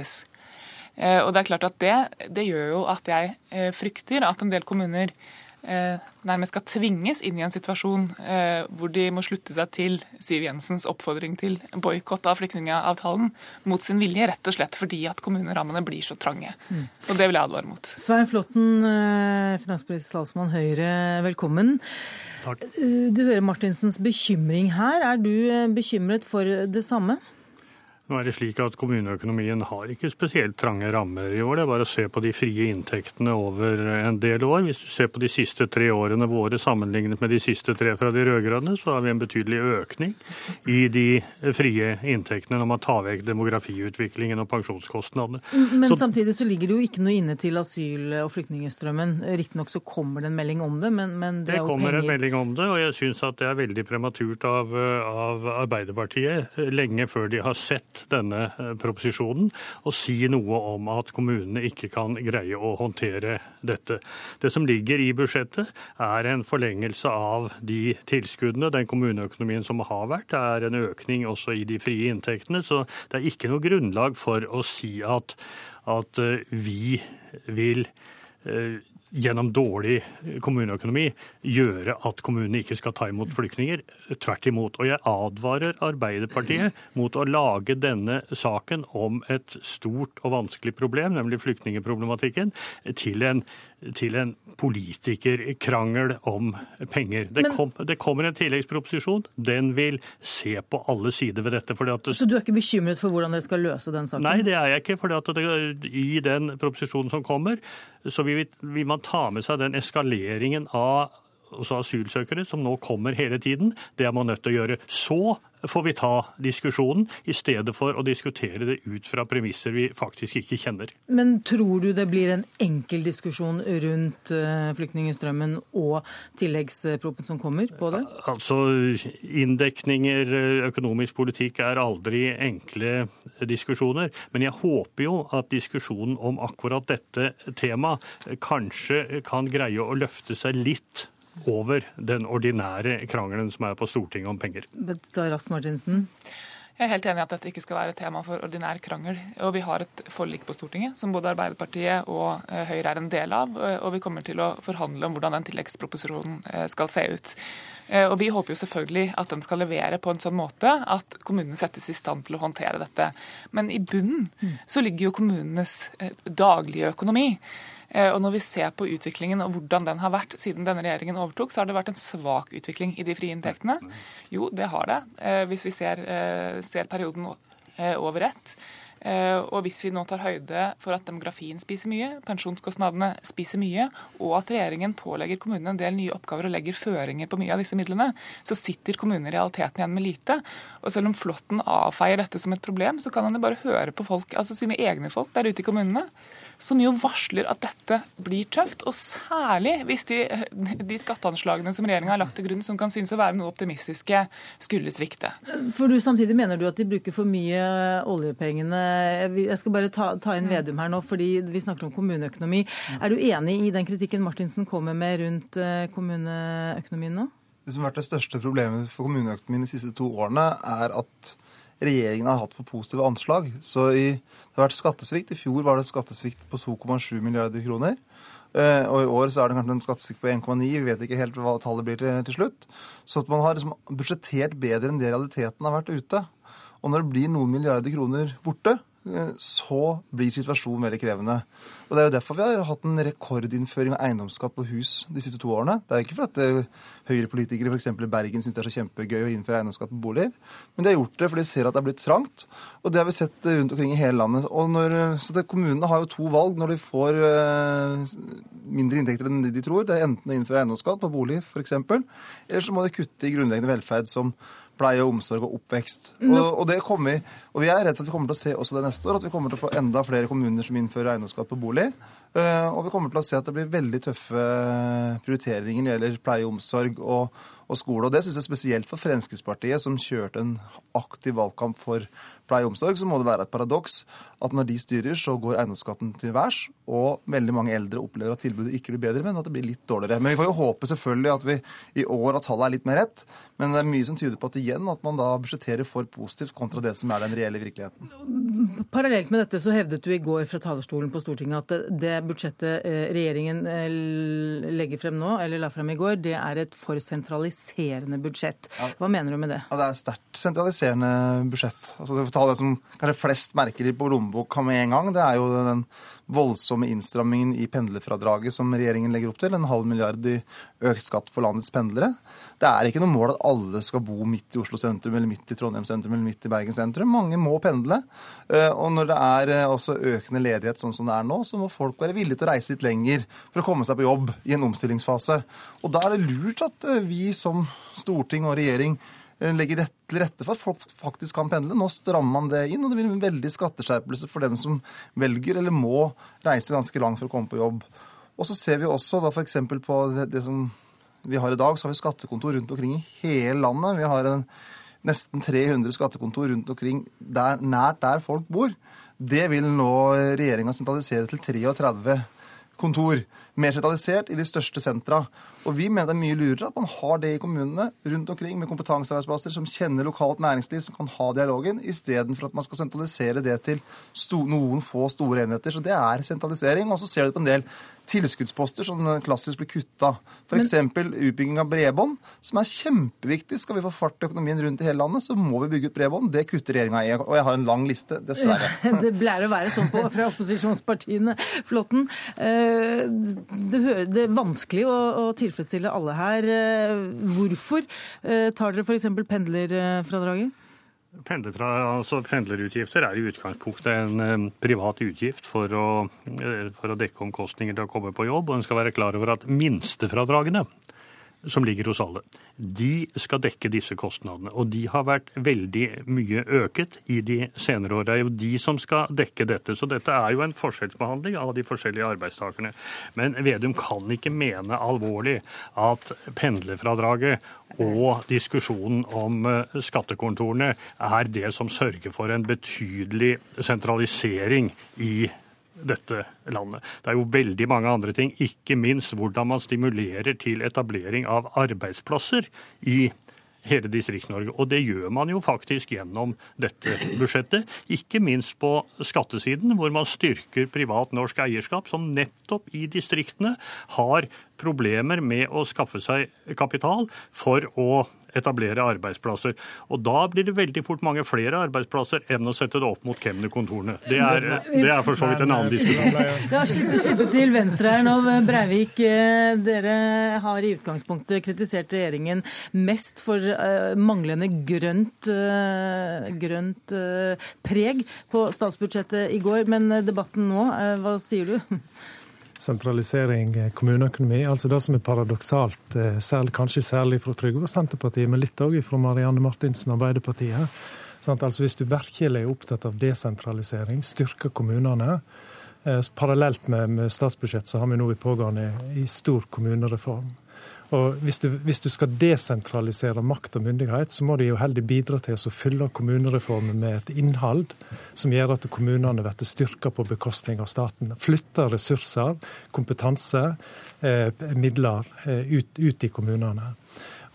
Uh, og Det er klart at det, det gjør jo at jeg frykter at en del kommuner Eh, nærmest skal tvinges inn i en situasjon eh, hvor de må slutte seg til Siv Jensens oppfordring til boikott av flyktningavtalen mot sin vilje, rett og slett fordi at kommunerammene blir så trange. Mm. Og Det vil jeg advare mot. Svein Flåtten, eh, finanspolitisk talsmann Høyre, velkommen. Takk. Du hører Martinsens bekymring her. Er du bekymret for det samme? Det slik at Kommuneøkonomien har ikke spesielt trange rammer i år. Det er bare å se på de frie inntektene over en del år. Hvis du ser på de siste tre årene våre sammenlignet med de siste tre fra de rød-grønne, så har vi en betydelig økning i de frie inntektene når man tar vekk demografiutviklingen og pensjonskostnadene. Men så, samtidig så ligger det jo ikke noe inne til asyl- og flyktningstrømmen. Riktignok så kommer det en melding om det, men, men det, det er jo penger Det kommer en melding om det, og jeg syns at det er veldig prematurt av, av Arbeiderpartiet lenge før de har sett denne eh, proposisjonen og si noe om at kommunene ikke kan greie å håndtere dette. Det som ligger i budsjettet, er en forlengelse av de tilskuddene, den kommuneøkonomien som har vært. Det er en økning også i de frie inntektene. Så det er ikke noe grunnlag for å si at, at eh, vi vil eh, gjennom dårlig kommuneøkonomi gjøre at kommunene ikke skal ta imot flyktninger. Tvert imot. Og jeg advarer Arbeiderpartiet mot å lage denne saken om et stort og vanskelig problem, nemlig flyktningeproblematikken, til en til en politikerkrangel om penger. Det, Men, kom, det, kommer en tilleggsproposisjon. Den vil se på alle sider ved dette. Det, så du er ikke bekymret for hvordan dere skal løse den saken? Nei, det er jeg ikke. For i den proposisjonen som kommer, så vil, vil man ta med seg den eskaleringen av også asylsøkere som nå kommer hele tiden. Det er man nødt til å gjøre. Så får vi ta diskusjonen, i stedet for å diskutere det ut fra premisser vi faktisk ikke kjenner. Men tror du det blir en enkel diskusjon rundt eh, flyktningstrømmen og tilleggsproppen som kommer på det? Altså, Inndekninger, eh, økonomisk politikk er aldri enkle diskusjoner. Men jeg håper jo at diskusjonen om akkurat dette temaet kanskje kan greie å løfte seg litt over den ordinære krangelen som er på Stortinget om penger. Martinsen. Jeg er helt enig i at dette ikke skal være et tema for ordinær krangel. Og vi har et forlik på Stortinget som både Arbeiderpartiet og eh, Høyre er en del av. Og vi kommer til å forhandle om hvordan den tilleggsproposisjonen eh, skal se ut. Eh, og vi håper jo selvfølgelig at den skal levere på en sånn måte at kommunene settes i stand til å håndtere dette. Men i bunnen så ligger jo kommunenes daglige økonomi. Eh, og når vi ser på utviklingen og hvordan den har vært siden denne regjeringen overtok, så har det vært en svak utvikling i de frie inntektene. Jo, det har det, eh, hvis vi ser, eh, ser perioden over ett. Og hvis vi nå tar høyde for at demografien spiser mye, pensjonskostnadene spiser mye, og at regjeringen pålegger kommunene en del nye oppgaver og legger føringer på mye av disse midlene, så sitter kommunene i realiteten igjen med lite. Og selv om Flåtten avfeier dette som et problem, så kan han jo bare høre på folk, altså sine egne folk der ute i kommunene som jo varsler at dette blir tøft. Og særlig hvis de, de skatteanslagene som regjeringa har lagt til grunn, som kan synes å være noe optimistiske, skulle svikte. For du Samtidig mener du at de bruker for mye oljepengene. Jeg skal bare ta, ta inn Vedum her nå, fordi vi snakker om kommuneøkonomi. Er du enig i den kritikken Martinsen kommer med rundt eh, kommuneøkonomien nå? Det som har vært det største problemet for kommuneøkonomien de siste to årene, er at regjeringen har hatt for positive anslag. Så i, det har vært skattesvikt. I fjor var det skattesvikt på 2,7 milliarder kroner. Eh, og i år så er det kanskje en skattesvikt på 1,9. Vi vet ikke helt hva tallet blir til, til slutt. Så at man har liksom budsjettert bedre enn det realiteten har vært ute. Og når det blir noen milliarder kroner borte, så blir situasjonen veldig krevende. Og Det er jo derfor vi har hatt en rekordinnføring av eiendomsskatt på hus de siste to årene. Det er ikke fordi eh, Høyre-politikere f.eks. i Bergen syns det er så kjempegøy å innføre eiendomsskatt på boliger, men de har gjort det fordi de ser at det er blitt trangt. Og det har vi sett rundt omkring i hele landet. Når, så det, Kommunene har jo to valg når de får mindre inntekter enn de tror. Det er enten å innføre eiendomsskatt på bolig f.eks., eller så må de kutte i grunnleggende velferd som pleie og omsorg og oppvekst. Og, og, det kommer vi, og vi er redd for at vi kommer til å se også det neste år, at vi kommer til å få enda flere kommuner som innfører eiendomsskatt på bolig. Eh, og vi kommer til å se at det blir veldig tøffe prioriteringer når det gjelder pleie og omsorg og, og skole. Og det syns jeg spesielt for Fremskrittspartiet, som kjørte en aktiv valgkamp for pleie og omsorg, så må det være et paradoks at når de styrer, så går eiendomsskatten til værs, og veldig mange eldre opplever at tilbudet ikke blir bedre, men at det blir litt dårligere. Men vi får jo håpe selvfølgelig at vi i år at tallet er litt mer rett, men det er mye som tyder på at igjen at man da budsjetterer for positivt kontra det som er den reelle virkeligheten. Parallelt med dette så hevdet du i går fra talerstolen på Stortinget at det budsjettet eh, regjeringen eh, legger frem nå, eller la frem i går, det er et for sentraliserende budsjett. Hva mener du med det? Ja, det er sterkt sentraliserende budsjett. Altså, det, det som kanskje flest merker på lommeboka med en gang. Det er jo den voldsomme innstrammingen i pendlerfradraget som regjeringen legger opp til. En halv milliard i økt skatt for landets pendlere. Det er ikke noe mål at alle skal bo midt i Oslo sentrum eller midt i Trondheim sentrum eller midt i Bergen sentrum. Mange må pendle. Eh, og når det er eh, også økende ledighet sånn som det er nå, så må folk være villige til å reise litt lenger for å komme seg på jobb i en omstillingsfase. Og da er det lurt at eh, vi som storting og regjering legger til rette for at folk faktisk kan pendle. Nå strammer man det inn, og det blir en veldig skatteskjerpelse for dem som velger eller må reise ganske langt for å komme på jobb. Og så ser vi også da f.eks. på det som vi har i dag, så har vi skattekontor rundt omkring i hele landet. Vi har en, nesten 300 skattekontor rundt omkring der, nært der folk bor. Det vil nå regjeringa sentralisere til 33 kontor. Mer sentralisert i de største sentra. Og vi mener det er mye lurere at man har det i kommunene rundt omkring med kompetansearbeidsplasser som kjenner lokalt næringsliv, som kan ha dialogen, istedenfor at man skal sentralisere det til noen få store enheter. Så det er sentralisering. Og så ser du det på en del tilskuddsposter som klassisk blir kutta. F.eks. utbygging av bredbånd, som er kjempeviktig. Skal vi få fart i økonomien rundt i hele landet, så må vi bygge ut bredbånd. Det kutter regjeringa i. Og jeg har en lang liste, dessverre. det pleier å være sånn på, fra opposisjonspartiene. Flåtten. Eh, det, det, er vanskelig å, å, tilfredsstille alle her. Eh, hvorfor eh, tar dere f.eks. pendlerfradraget? Altså pendlerutgifter er i utgangspunktet en um, privat utgift for å, uh, for å, dekke omkostninger til å komme på jobb. Og en skal være klar over at minstefradragene som ligger hos alle, de skal dekke disse kostnadene. Og de har vært veldig mye øket i de senere år. Det er jo de som skal dekke dette. Så dette er jo en forskjellsbehandling av de forskjellige arbeidstakerne. Men Vedum kan ikke mene alvorlig at pendlerfradraget og diskusjonen om eh, skattekontorene er det som sørger for en betydelig sentralisering i dette landet. Det er jo veldig mange andre ting, ikke minst hvordan man stimulerer til etablering av arbeidsplasser i hele Distrikts-Norge. Og det gjør man jo faktisk gjennom dette budsjettet. Ikke minst på skattesiden, hvor man styrker privat norsk eierskap, som nettopp i distriktene har problemer med å skaffe seg kapital for å etablere arbeidsplasser. Og da blir det veldig fort mange flere arbeidsplasser enn å sette det opp mot kemnerkontorene. Det det er for så vidt en annen diskusjon. Ja, slippe, slippe til venstre her nå. Breivik, eh, dere har i utgangspunktet kritisert regjeringen mest for uh, manglende grønt, uh, grønt preg på statsbudsjettet i går. Men debatten nå, hva sier du? sentralisering kommuneøkonomi. Altså Det som er paradoksalt, eh, kanskje særlig fra Trygve og Senterpartiet, men litt òg fra Marianne Martinsen og Arbeiderpartiet. Sant? Altså Hvis du virkelig er opptatt av desentralisering, styrke kommunene eh, Parallelt med, med statsbudsjett så har vi nå i pågående i stor kommunereform. Og hvis du, hvis du, skal desentralisere makt og myndighet, så må de jo heller bidra til å fylle kommunereformen med et innhold som gjør at kommunene blir styrka på bekostning av staten. Flytte ressurser, kompetanse, eh, midler eh, ut, ut i kommunene.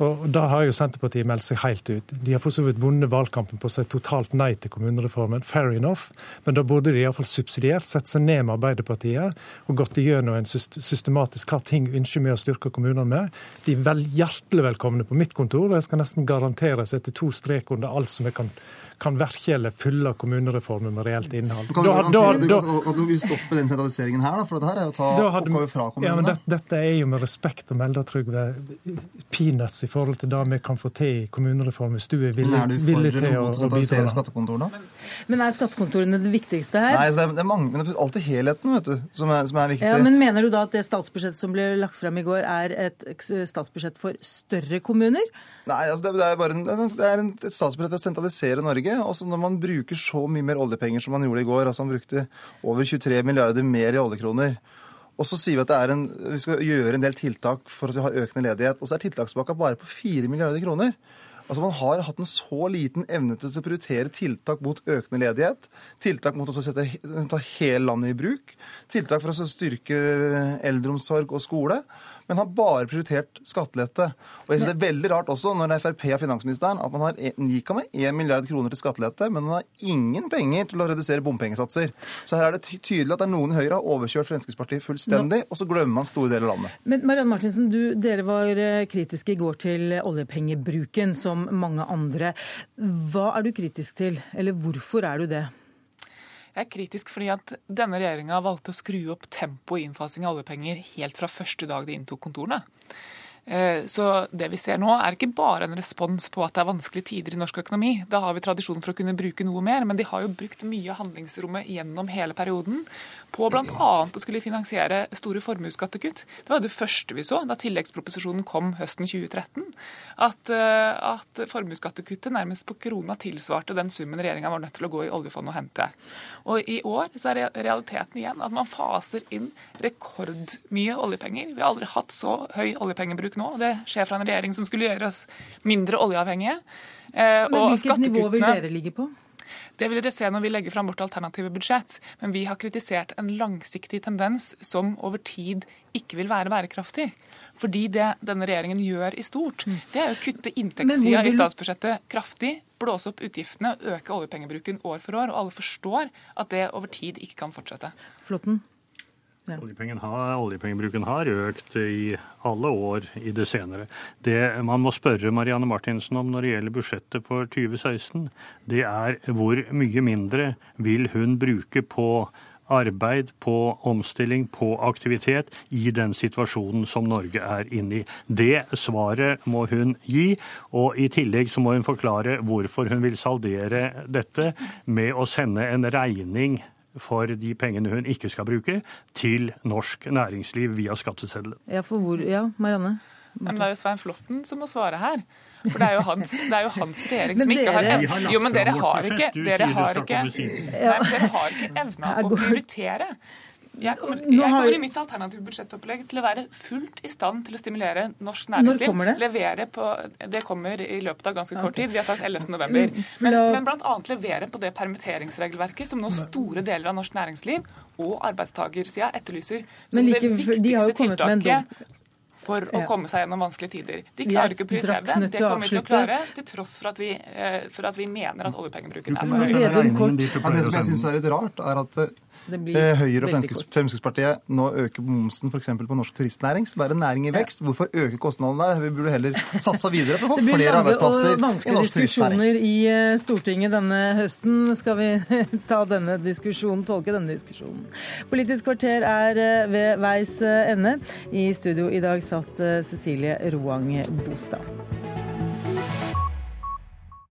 Og Da har jo Senterpartiet meldt seg helt ut. De har for så vidt vunnet valgkampen på å si totalt nei til kommunereformen. Fair enough. Men da burde de iallfall subsidiert sette seg ned med Arbeiderpartiet og gått igjennom en systematisk hva ting ønsker vi å styrke kommunene med. De er vel hjertelig velkomne på mitt kontor, og jeg skal nesten garantere seg til to strek under alt som jeg kan kan virkelig fylle kommunereformen med reelt innhold. Kan du da, da, da, at du vil stoppe den sentraliseringen her, da? For dette er jo å ta oppgaver fra kommunene. Ja, men det, Dette er jo med respekt å melde, Trygve, peanuts i forhold til det vi kan få til i kommunereformen, hvis du er villig, er du for villig til å, å bidra. skattekontorene? Men er skattekontorene det viktigste her? Nei, det er, det er mange, men det er alltid helheten vet du, som er, som er viktig. Ja, men Mener du da at det statsbudsjettet som ble lagt frem i går, er et statsbudsjett for større kommuner? Nei, altså det, det er bare en, det er en, et statsbudsjett for å sentralisere Norge. Også når man bruker så mye mer oljepenger som man gjorde i går, altså man brukte over 23 milliarder mer i oljekroner. Og så sier vi at en, vi skal gjøre en del tiltak for at vi har økende ledighet. Og så er tiltakspakka bare på 4 milliarder kroner. Altså Man har hatt en så liten evne til å prioritere tiltak mot økende ledighet, tiltak mot å sette, ta hele landet i bruk, tiltak for å styrke eldreomsorg og skole, men har bare prioritert skattelette. Og jeg synes Det er veldig rart også, når det er Frp og finansministeren, at man har 9,1 milliard kroner til skattelette, men man har ingen penger til å redusere bompengesatser. Så her er det tydelig at det er noen i Høyre har overkjørt Fremskrittspartiet fullstendig, og så glemmer man store deler av landet. Men Marianne Martinsen, du, dere var eh, kritiske i går til oljepengebruken, som mange andre. Hva er du kritisk til, eller hvorfor er du det? Jeg er kritisk fordi at denne regjeringa valgte å skru opp tempoet i innfasing av oljepenger helt fra første dag de inntok kontorene. Eh, Så det vi ser nå, er ikke bare en respons på at det er vanskelige tider i norsk økonomi. Da har vi tradisjon for å kunne bruke noe mer, men de har jo brukt mye av handlingsrommet gjennom hele perioden på bl.a. å skulle finansiere store formuesskattekutt. Det var det første vi så da tilleggsproposisjonen kom høsten 2013. At, eh, at formuesskattekuttet nærmest på krona tilsvarte den summen regjeringa var nødt til å gå i oljefondet og hente. Og i år så er realiteten igjen at man faser inn rekordmye oljepenger. Vi har aldri hatt så høy oljepengebruk nå. og Det skjer fra en regjering som skulle gjøre oss mindre oljeavhengige. Eh, Men og Hvilket nivå vil dere ligge på? det vil dere se når vi legger fram vårt alternative budsjett. Men vi har kritisert en langsiktig tendens som over tid ikke vil være bærekraftig. Fordi det denne regjeringen gjør i stort, det er å kutte inntektssida vil... i statsbudsjettet kraftig, blåse opp utgiftene, øke oljepengebruken år for år. Og alle forstår at det over tid ikke kan fortsette. Flåtten? Oljepengen har, oljepengebruken har økt i alle år i det senere. Det man må spørre Marianne Martinsen om når det gjelder budsjettet for 2016, det er hvor mye mindre vil hun bruke på arbeid, på omstilling, på aktivitet i den situasjonen som Norge er inne i. Det svaret må hun gi, og i tillegg så må hun forklare hvorfor hun vil saldere dette med å sende en regning for de pengene hun ikke skal bruke, til norsk næringsliv via skatteseddelen. Ja, for hvor, ja, Marianne? Men det er jo Svein Flåtten som må svare her. For det er jo hans, det er jo hans regjering som ikke har evne Jo, men dere har ikke. Dere har ikke, dere har ikke evna å prioritere. Jeg kommer, jeg kommer i mitt alternative budsjettopplegg til å være fullt i stand til å stimulere norsk Når næringsliv. kommer det? Levere på, det kommer i løpet av ganske kort tid. Vi har sagt 11. november. Men Men, la- bl.a. levere på det permitteringsregelverket som nå store deler av norsk næringsliv og arbeidstagersida etterlyser som like, det viktigste kommet med en tiltaket for å Ja. komme seg gjennom vanskelige tider. De er klarer ikke å prioritere det. Det kommer vi til å klare, til tross for at vi, eh, for at vi mener at oljepengebruken er for høy. Det som jeg syns er litt rart, er at eh, Det blir Høyre og Fremskritts- Fremskrittspartiet nå øker momsen f.eks. på norsk turistnæring, som er en næring i vekst. Hvorfor øke kostnadene der? Vi burde heller satsa videre for å få Det blir flere lange arbeidsplasser og i vanskelige norsk turistnæring. diskusjoner i eh, Stortinget denne høsten. Skal vi ta denne diskusjonen, tolke denne diskusjonen. Politisk kvarter er eh, ved veis ende. I studio i dag satt Cecilie Roang Bostad.